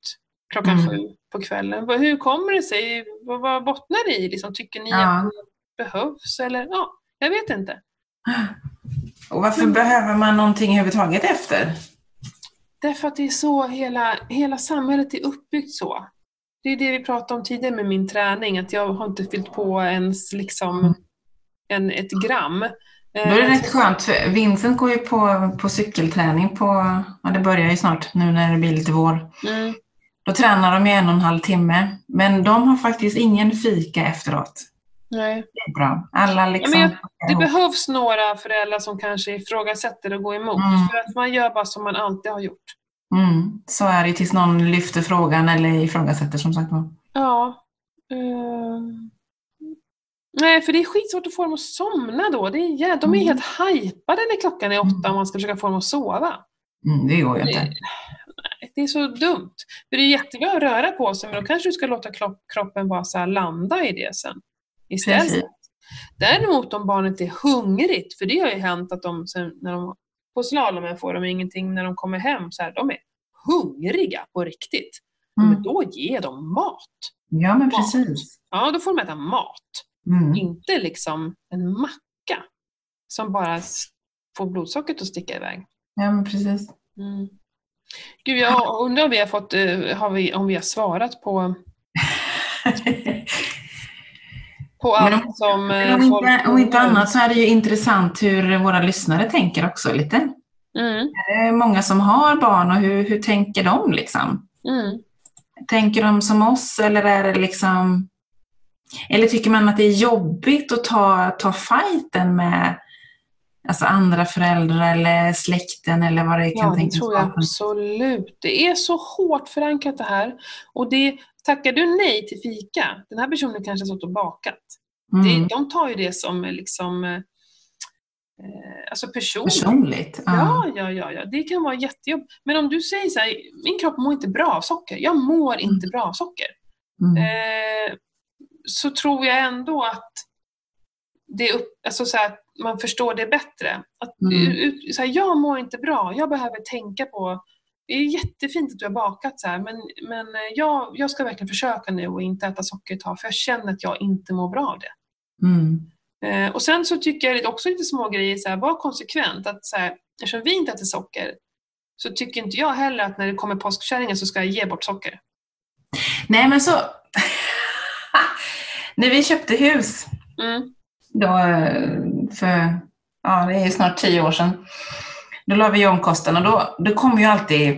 klockan Mm. sju på kvällen? Hur kommer det sig? Vad, bottnar det i? Liksom, tycker ni Ja. att det behövs? Eller, ja, jag vet inte. Och varför behöver man någonting överhuvudtaget efter? Därför att det är så hela, hela samhället är uppbyggt så. Det är det vi pratade om tidigare med min träning, att jag har inte fyllt på ens liksom en, ett gram. Då är det rätt skönt, för Vincent går ju på, på cykelträning på, ja det börjar ju snart nu när det blir lite vår. Mm. Då tränar de i en och en halv timme, men de har faktiskt ingen fika efteråt. Nej. Det är bra. Alla liksom... Ja, men Det behövs några föräldrar som kanske ifrågasätter och går emot. Mm. För att man gör bara som man alltid har gjort. Mm, så är det tills någon lyfter frågan eller ifrågasätter som sagt. Ja. ehm. Nej, för det är skitsvårt att få dem att somna då. Det är, jä- de är Mm. helt hypade när klockan är åtta och man ska försöka få dem att sova. Mm, det går ju inte. Det är så dumt. För det är jättebra att röra på sig, men då kanske du ska låta kro- kroppen bara så landa i det sen. Istället. Precis. Däremot om barnet är hungrigt, för det har ju hänt att de, när de på slalomen får de ingenting när de kommer hem, så här, de är hungriga på riktigt. Mm. Men då ger de mat. Ja, men precis. Ja, då får de äta mat. Mm. Inte liksom en macka som bara får blodsockret att sticka iväg. Ja, men precis. Mm. Gud, jag undrar om vi har, fått, eh, har vi, om vi har svarat på, på allt som eh, Om folk... inte, om inte annat så är det ju intressant hur våra lyssnare tänker också lite. Mm, Det är många som har barn och hur, hur tänker de liksom? mm. Tänker de som oss eller är det liksom... Eller tycker man att det är jobbigt att ta, ta fighten med alltså andra föräldrar eller släkten eller vad det kan Ja, tänkas vara? absolut. Det är så hårt förankrat det här. Och det, tackar du nej till fika, den här personen kanske har stått och bakat. Mm. Det, de tar ju det som liksom, eh, alltså personligt. Personligt? Ja, ja, ja, ja, det kan vara jättejobbigt. Men om du säger så här, min kropp mår inte bra av socker. Jag mår inte bra av socker. Mm. Eh, så tror jag ändå att det är upp, alltså så här, man förstår det bättre. Att, Mm. så här, jag mår inte bra, jag behöver tänka på det är jättefint att du har bakat så här, men, men eh, jag, jag ska verkligen försöka nu och inte äta socker ett tag, för jag känner att jag inte mår bra av det. Mm. Eh, och sen så tycker jag också lite små grejer, så här, var konsekvent. Att, så här, eftersom vi inte äter socker så tycker inte jag heller att när det kommer påskkärringen så ska jag ge bort socker. Nej, men så... När vi köpte hus Mm. Då, för ja, det är snart tio år sedan, då la vi om kosten och då, då kom ju alltid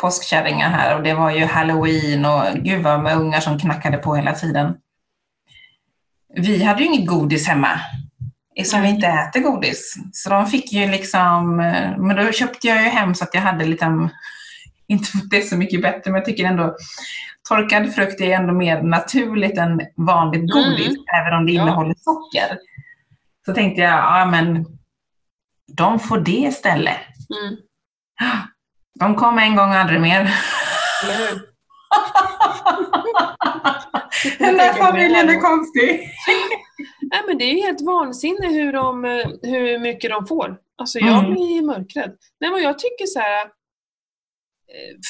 påskkärringar här och det var ju halloween och gud vad med ungar som knackade på hela tiden. Vi hade ju inget godis hemma, eftersom vi inte äter godis. Så de fick ju liksom, eh, men då köpte jag ju hem så att jag hade lite, inte för att det är så mycket bättre, men jag tycker ändå torkad frukt är ändå mer naturligt än vanligt godis, mm. även om det ja. innehåller socker. Så tänkte jag, ja men de får det istället. Mm. De kom en gång och aldrig mer. Den där familjen är konstig. Nej, men det är helt vansinne hur, de, hur mycket de får. Alltså jag mm. blir mörkrädd. Nej, men jag tycker så här, eh,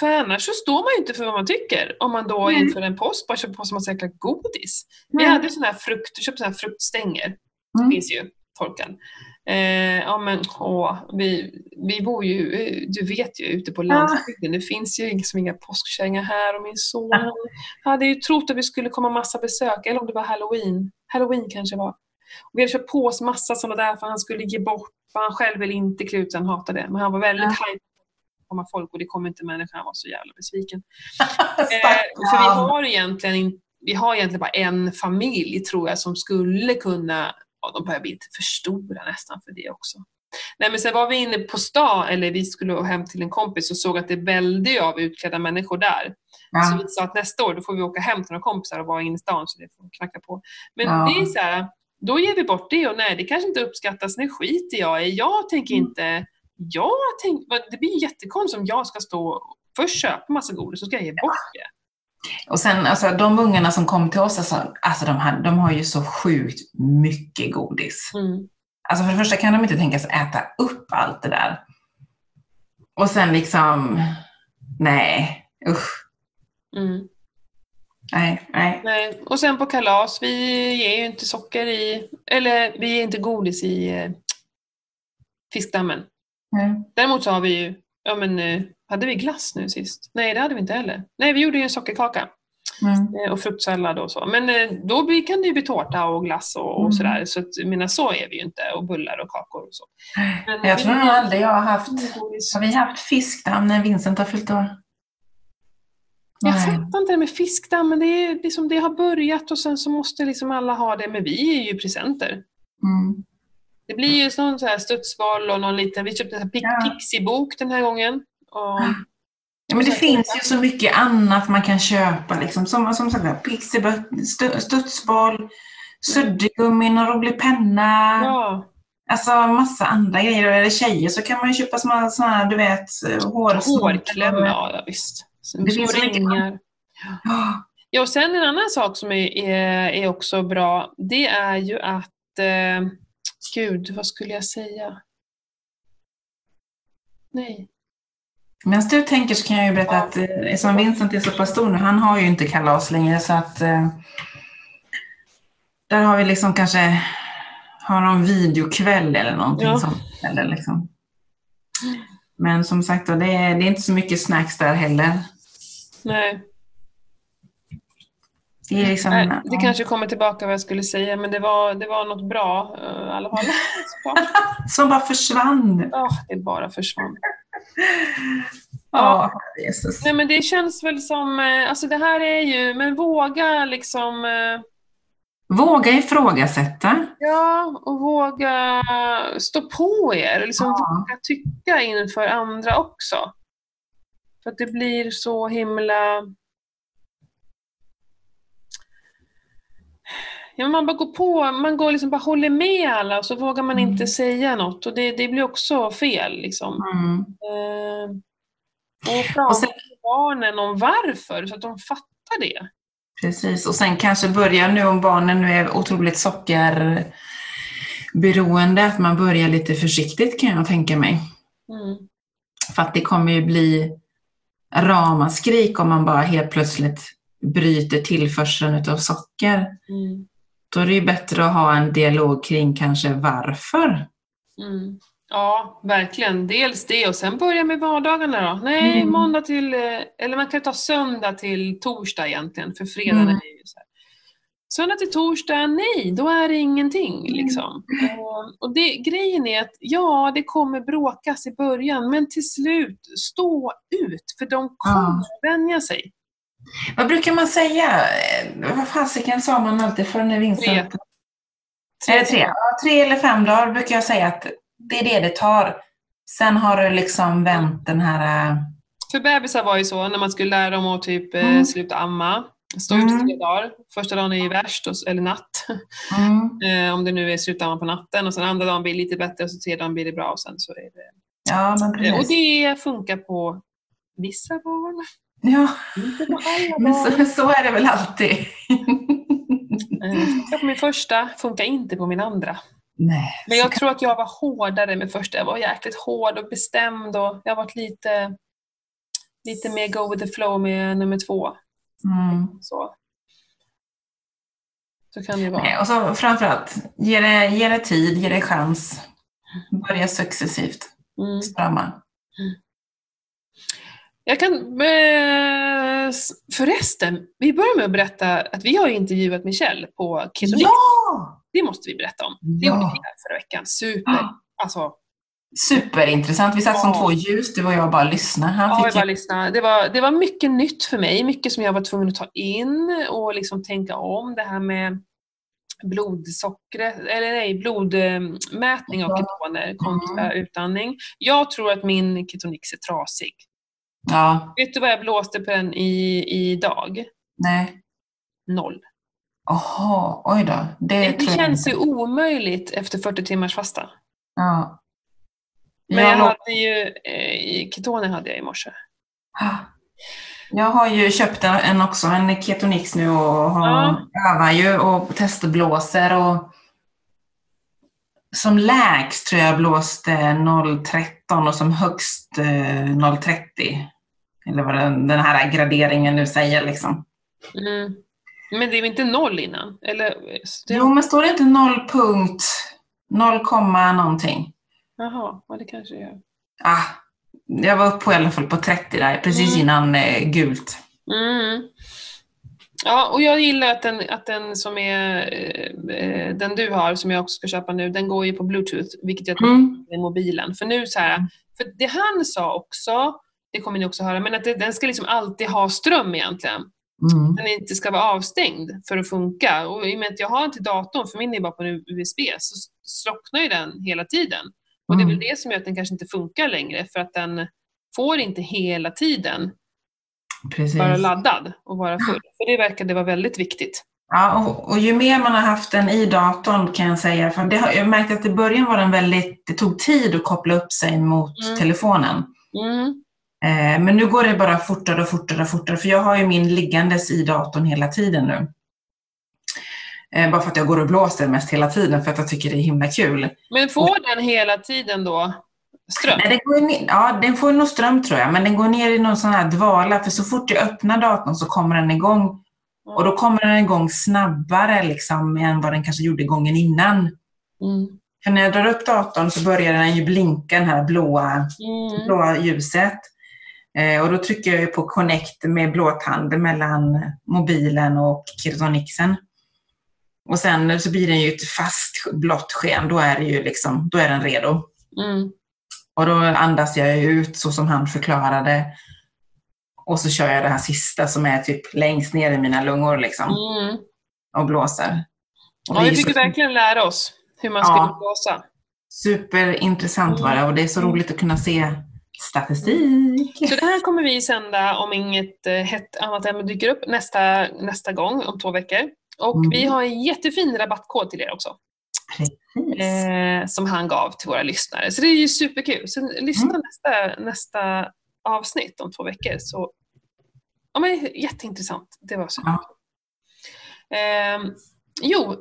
för annars så står man ju inte för vad man tycker om man då mm. inför en post bara köper på sig massa jäkla godis. Mm. Vi hade såna här frukt, köpte här fruktstänger. Det mm. finns ju, torkan. Eh, ja men åh, vi, vi bor ju, eh, du vet ju, ute på landsbygden. Det finns ju liksom inga påskkärringar här och min son ja. hade ju trott att vi skulle komma massa besök, eller om det var halloween. Halloween kanske var. Och vi hade köpt på oss massa sådana där för han skulle ge bort, för han själv ville inte klä ut han hatade det. Men han var väldigt ja. Komma folk och det kom inte människor, han var så jävla besviken. eh, för vi har egentligen vi har egentligen bara en familj tror jag som skulle kunna ja, de börjar bli lite för stora nästan för det också. Nej men sen var vi inne på stan, eller vi skulle hem till en kompis och såg att det välde av utklädda människor där. Ja. Så vi sa att nästa år då får vi åka hem till några kompisar och vara inne i stan så det får knacka på. Men ja. det är så här, då ger vi bort det och nej det kanske inte uppskattas, det skiter jag i. Jag tänker mm. inte, jag tänk, det blir jättekonstigt om jag ska stå och först köpa massa godis så ska jag ge bort det. Och sen alltså de ungarna som kom till oss, alltså, alltså de, har, de har ju så sjukt mycket godis. Mm. Alltså för det första kan de inte tänka sig äta upp allt det där. Och sen liksom, nej, usch. Mm. Nej, nej. nej. Och sen på kalas, vi ger ju inte socker i, eller vi ger inte godis i eh, fiskdammen. Mm. Däremot så har vi ju, ja men eh, hade vi glass nu sist? Nej, det hade vi inte heller. Nej, vi gjorde ju en sockerkaka. Mm. Eh, och fruktsallad och så. Men eh, då kan det ju bli tårta och glass och, och mm. sådär. Så att, mina, så är vi ju inte. Och bullar och kakor och så. Men jag tror nog aldrig jag har haft... Har vi haft fiskdamm när Vincent har fyllt år? Jag fattar inte det med fiskdamm, men det, är liksom, det har börjat och sen så måste liksom alla ha det. Men vi är ju presenter. Mm. Det blir ju sån så här studsboll och någon liten, vi köpte en Pixie-bok den här gången. Och, ja, men det finns ju så mycket annat man kan köpa, liksom, som, som sagt, pixie, studsboll, suddgummi, en rolig penna. Ja. Alltså massa andra grejer. Eller tjejer så kan man ju köpa såna, såna du vet, hår Hårkläm, ja visst. Det finns ringar. Ja. ja, och sen en annan sak som är, är, är också bra, det är ju att, eh, gud, vad skulle jag säga? Nej. Medan du tänker så kan jag ju berätta att eh, som Vincent är så pass stor nu, han har ju inte kalas längre så att eh, där har vi liksom kanske har någon videokväll eller någonting ja. sånt. Eller liksom. Men som sagt det är, det är inte så mycket snacks där heller. Nej. Det, liksom, Nej, det kanske kommer tillbaka vad jag skulle säga, men det var, det var något bra uh, i alla fall. Som bara försvann. Ja, oh, det bara försvann. Ja, oh, Jesus. Nej, men det känns väl som, eh, alltså det här är ju, men våga liksom uh, Våga ifrågasätta. Ja, och våga stå på er. Liksom ja. Våga tycka inför andra också. För att det blir så himla ja, man bara går på, man går liksom bara håller med alla och så vågar man mm. inte säga något och det, det blir också fel. Liksom. Mm. Eh, och prata och sen, med barnen om varför, så att de fattar det. Precis, och sen kanske börja nu om barnen nu är otroligt sockerberoende, att man börjar lite försiktigt kan jag tänka mig. Mm. För att det kommer ju bli ramaskrik om man bara helt plötsligt bryter tillförseln av socker. Mm. Då är det ju bättre att ha en dialog kring kanske varför. Mm. Ja, verkligen. Dels det och sen börja med vardagarna då. Nej, mm. måndag till, eh, eller man kan ta söndag till torsdag egentligen, för fredagen mm. är ju så här. Söndag till torsdag, nej, då är det ingenting. Liksom. Och, och det, grejen är att ja, det kommer bråkas i början, men till slut, stå ut, för de kommer ja. vänja sig. Vad brukar man säga? Vad fasiken sa man alltid för när Vincent... Tre. Tre. Är tre? Ja, tre eller fem dagar brukar jag säga att det är det det tar. Sen har du liksom vänt den här... Äh, för bebisar var ju så, när man skulle lära dem att typ äh, mm. sluta amma. Stå mm. ute tre dagar. Första dagen är ju värst, eller natt. Mm. eh, om det nu är slutamma på natten. Och sen andra dagen blir det lite bättre och så tredje dagen blir det bra. Och sen så är det... Ja, men precis. Och det funkar på vissa barn. Ja, men så, så, är det väl alltid. eh, på min första, funkar inte på min andra. Nej, men jag tror att jag var hårdare med första. Jag var jäkligt hård och bestämd och jag har varit lite, lite mer go with the flow med nummer två. Mm. Så. så kan det vara. Nej, och så framförallt, ge det, ge det tid, ge det chans. Börja successivt. Mm. Strama. Mm. Jag kan... Förresten, vi börjar med att berätta att vi har intervjuat Michelle på Ketonix. Ja! Det måste vi berätta om. Det ja. gjorde vi här förra veckan. Super. Alltså, Superintressant. Vi satt ja. som två ljus, du och jag bara lyssnade. Han ja, jag bara lyssnade. Det var, det var mycket nytt för mig, mycket som jag var tvungen att ta in och liksom tänka om. Det här med blodsockret, eller nej, blodmätning av ketoner kontra mm. utandning. Jag tror att min ketonix är trasig. Ja. Vet du vad jag blåste på den i, idag? Nej. Noll. Jaha, oj då. Det, det, det känns ju omöjligt efter 40 timmars fasta. Ja. Men jag, jag hade ju, eh, ketoner hade jag i morse. Jag har ju köpt en också, en Ketonix nu och har, ja. övar ju och testblåser och som lägst tror jag blåste 0,13 och som högst 0,30. Eh, Eller vad den, den här graderingen nu säger liksom. Mm. Men det är inte noll innan? Eller, det... Jo, men står det inte 0 punkt 0, någonting? Jaha, ja, det kanske är. Ah, jag var uppe på i alla fall på 30 där, precis mm. innan eh, gult. Mm. Ja, och jag gillar att den, att den som är eh, den du har, som jag också ska köpa nu, den går ju på bluetooth, vilket jag tror mm. är mobilen. För nu så här, för det han sa också, det kommer ni också höra, men att det, den ska liksom alltid ha ström egentligen. Mm. Den inte ska vara avstängd för att funka. Och i och med att jag har till datorn, för min är bara på en USB, så slocknar ju den hela tiden. Och det är väl mm. det som gör att den kanske inte funkar längre, för att den får inte hela tiden Precis. vara laddad och vara full. För det verkade vara väldigt viktigt. Ja, och, och, ju mer man har haft den i datorn kan jag säga, för det har, jag märkte att i början var den väldigt, det tog tid att koppla upp sig mot mm. telefonen. Mm. Eh, men nu går det bara fortare och fortare och fortare, för jag har ju min liggandes i datorn hela tiden nu. Eh, bara för att jag går och blåser mest hela tiden för att jag tycker det är himla kul. Men får den hela tiden då ström? Nej, den, går ner, ja, den får nog ström tror jag, men den går ner i någon sån här dvala, för så fort jag öppnar datorn så kommer den igång. Och då kommer den igång snabbare liksom, än vad den kanske gjorde gången innan. Mm. För när jag drar upp datorn så börjar den ju blinka, det här blåa, mm. blåa ljuset. Eh, och då trycker jag på connect med blåtand mellan mobilen och Kirtonixen. Och sen så blir den ju ett fast blått sken, då är, det ju liksom, då är den redo. Mm. Och då andas jag ut så som han förklarade. Och så kör jag det här sista som är typ längst ner i mina lungor liksom. Mm. Och blåser. Och ja, vi fick så... verkligen lära oss hur man ska ja. blåsa. Superintressant var det och det är så mm. roligt att kunna se statistik. Så det här kommer vi sända om inget eh, hett annat ämne dyker upp nästa, nästa gång om två veckor. Och mm. vi har en jättefin rabattkod till er också. Eh, som han gav till våra lyssnare. Så det är ju superkul. Så lyssna mm. nästa, nästa avsnitt om två veckor. Så, ja, men, jätteintressant. Det var så. Ja. Eh, jo,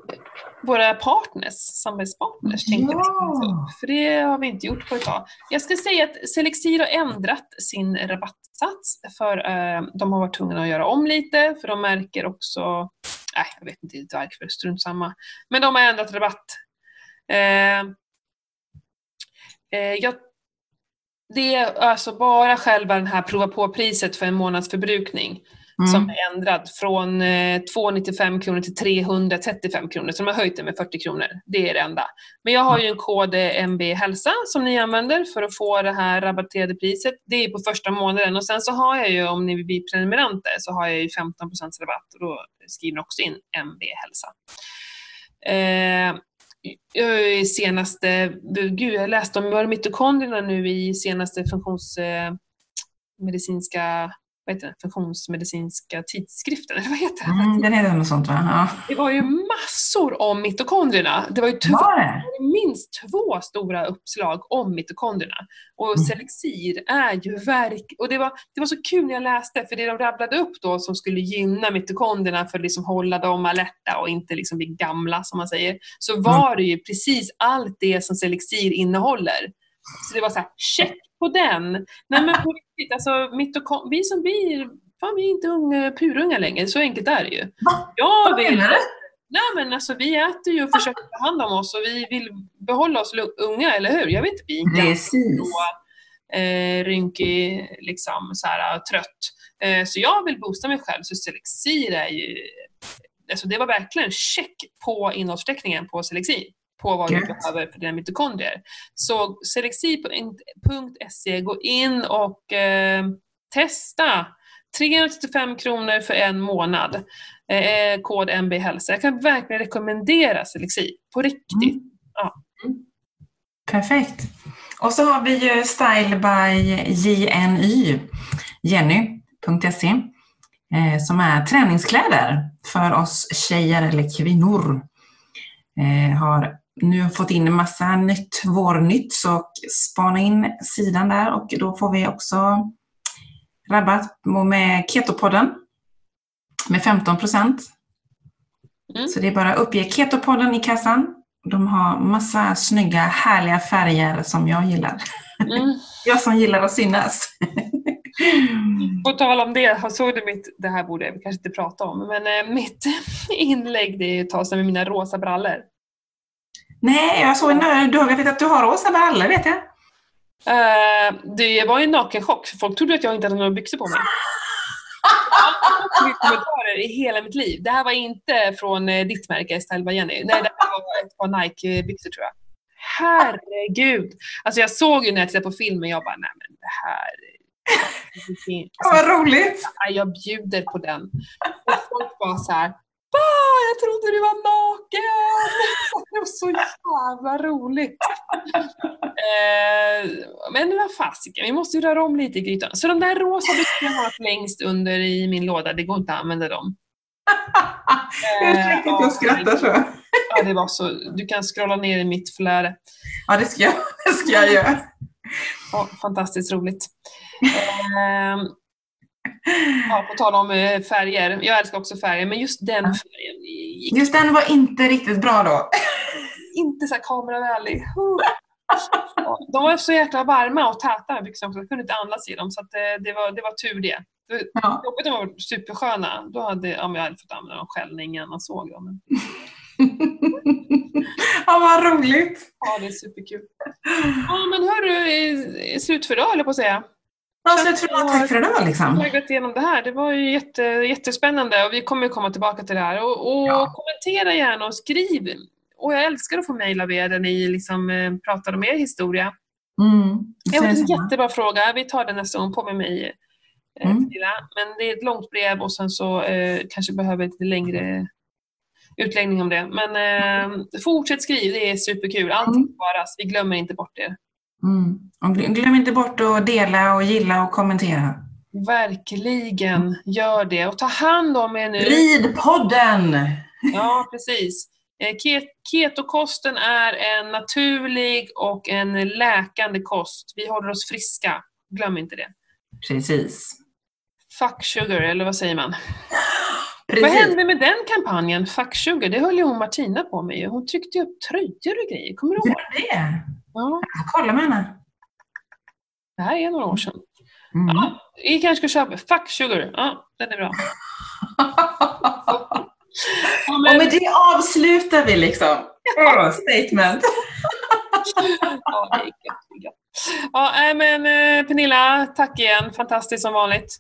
våra partners, samarbetspartners tänkte ja. För det har vi inte gjort på ett tag. Jag ska säga att Selexir har ändrat sin rabattsats för eh, de har varit tvungna att göra om lite för de märker också nej, jag vet inte riktigt varför, strunt samma. Men de har ändrat rabatt. Eh, eh, jag, det är alltså bara själva den här prova på-priset för en månads förbrukning. Mm. som är ändrad från eh, 295 kronor till 335 kronor. Så de har höjt det med 40 kronor. Det är det enda. Men jag har ju en kod eh, MB Hälsa som ni använder för att få det här rabatterade priset. Det är på första månaden och sen så har jag ju, om ni blir prenumeranter, så har jag ju 15 rabatt och då skriver ni också in MB Hälsa. Eh, senaste, gud jag läste om mitokondrierna nu i senaste funktionsmedicinska eh, vad heter det, funktionsmedicinska tidskriften, eller vad heter det? Mm, den heter något sånt va? Ja. Det var ju massor om mitokondrierna. Det var ju två, var det? minst två stora uppslag om mitokondrierna. Och mm. Selexir är ju verk... Och det var, det var så kul när jag läste, för det de rabblade upp då som skulle gynna mitokondrierna för att liksom hålla dem alerta och inte liksom bli gamla som man säger, så mm. var mm. det ju precis allt det som Selexir innehåller. Så det var så här, check på den. Nej men på riktigt, alltså mitokon vi som blir, fan vi är inte unga, purunga längre, så enkelt är det ju. Va? Jag vill, Vad Nej men alltså vi äter ju och försöker ta hand om oss och vi vill behålla oss unga, eller hur? Jag vill inte bli gammal, eh, rynkig, liksom så här, trött. Eh, så jag vill boosta mig själv, så Selexir är ju, alltså det var verkligen check på innehållsförteckningen på Selexir på vad du behöver för dina mitokondrier. Så selexi.se, gå in och eh, testa. 335 kronor för en månad. Eh, kod MB hälsa. Jag kan verkligen rekommendera Selexi. På riktigt. Mm. Ja. Perfekt. Och så har vi ju Style by JNY, Jenny.se, eh, som är träningskläder för oss tjejer eller kvinnor. Eh, har nu har fått in en massa nytt, vårnytt, så spana in sidan där och då får vi också rabatt med Ketopodden med 15 procent. Mm. Så det är bara att uppge Ketopodden i kassan. De har massa snygga, härliga färger som jag gillar. Mm. jag som gillar att synas. På tal om det, såg du mitt, det här borde vi kanske inte prata om, men eh, mitt inlägg det är att ta sig med mina rosa brallor. Nej, jag såg en, du vet att du har rosa brallor, vet jag. Uh, det var en nakenchock. Folk trodde att jag inte hade några byxor på mig. kommentarer i hela mitt liv. Det här var inte från eh, ditt märke, Style by Jenny. Nej, det här var ett par Nike-byxor tror jag. Herregud! Alltså jag såg ju när jag tittade på filmen, jag bara, nej men det här... Alltså, Vad roligt! Jag bjuder på den. Och folk var så här, jag trodde du var naken! Det var så jävla roligt. Eh, men vad fasiken, vi måste ju röra om lite i grytan. Så de där rosa byxorna har jag längst under i min låda, det går inte att använda dem. Ursäkta att jag skrattar så. Ja, det var så. Du kan scrolla ner i mitt flöde. Ja, det ska jag, det ska jag göra. Ja, fantastiskt roligt. Eh, Ja, på tal om eh, färger. Jag älskar också färger, men just den färgen gick... Just den var inte riktigt bra då. inte så kameravänlig. De var så jäkla varma och täta byxorna också. Jag kunde inte andas i dem, så det, eh, det, var, det var tur det. Ja. Jobbigt de var supersköna. Då hade, ja, jag hade fått använda dem själv när ingen annan såg dem. Men... ja, vad roligt! Ja, det är superkul. Ja, men hörru, slut för idag, jag på att säga. Ja, så jag tror att tack för idag. Liksom. Jag har gått igenom det här. Det var ju jätte, jättespännande och vi kommer komma tillbaka till det här. Och, och ja. kommentera gärna och skriv. Och jag älskar att få mejl av er där ni liksom, eh, pratar om er historia. Mm, jag har en jättebra fråga. Vi tar den nästa gång. På med mig. Eh, mm. Men det är ett långt brev och sen så eh, kanske behöver lite längre utläggning om det. Men eh, fortsätt skriv, det är superkul. Allting mm. sparas. Vi glömmer inte bort er. Mm. Glöm inte bort att dela och gilla och kommentera. Verkligen, gör det. Och ta hand om er nu. Ridpodden! Ja, precis. Eh, ketokosten är en naturlig och en läkande kost. Vi håller oss friska. Glöm inte det. Precis. Fuck sugar, eller vad säger man? Precis. Vad hände med den kampanjen, Fuck sugar? Det höll ju hon Martina på med. Hon tryckte upp tröjor och grejer. Kommer du ihåg? det? Ja. Kolla med henne. Det här är några år sedan. Mm. Ja, vi kanske ska köpa Fuck Sugar. Ja, den är bra. ja, men... Och med det avslutar vi liksom. Oh, statement. ja, det men eh, Pernilla, tack igen. Fantastiskt som vanligt.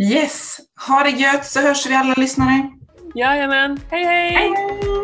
Yes, ha det gött så hörs vi alla lyssnare. Jajamän, hej! hej, hej.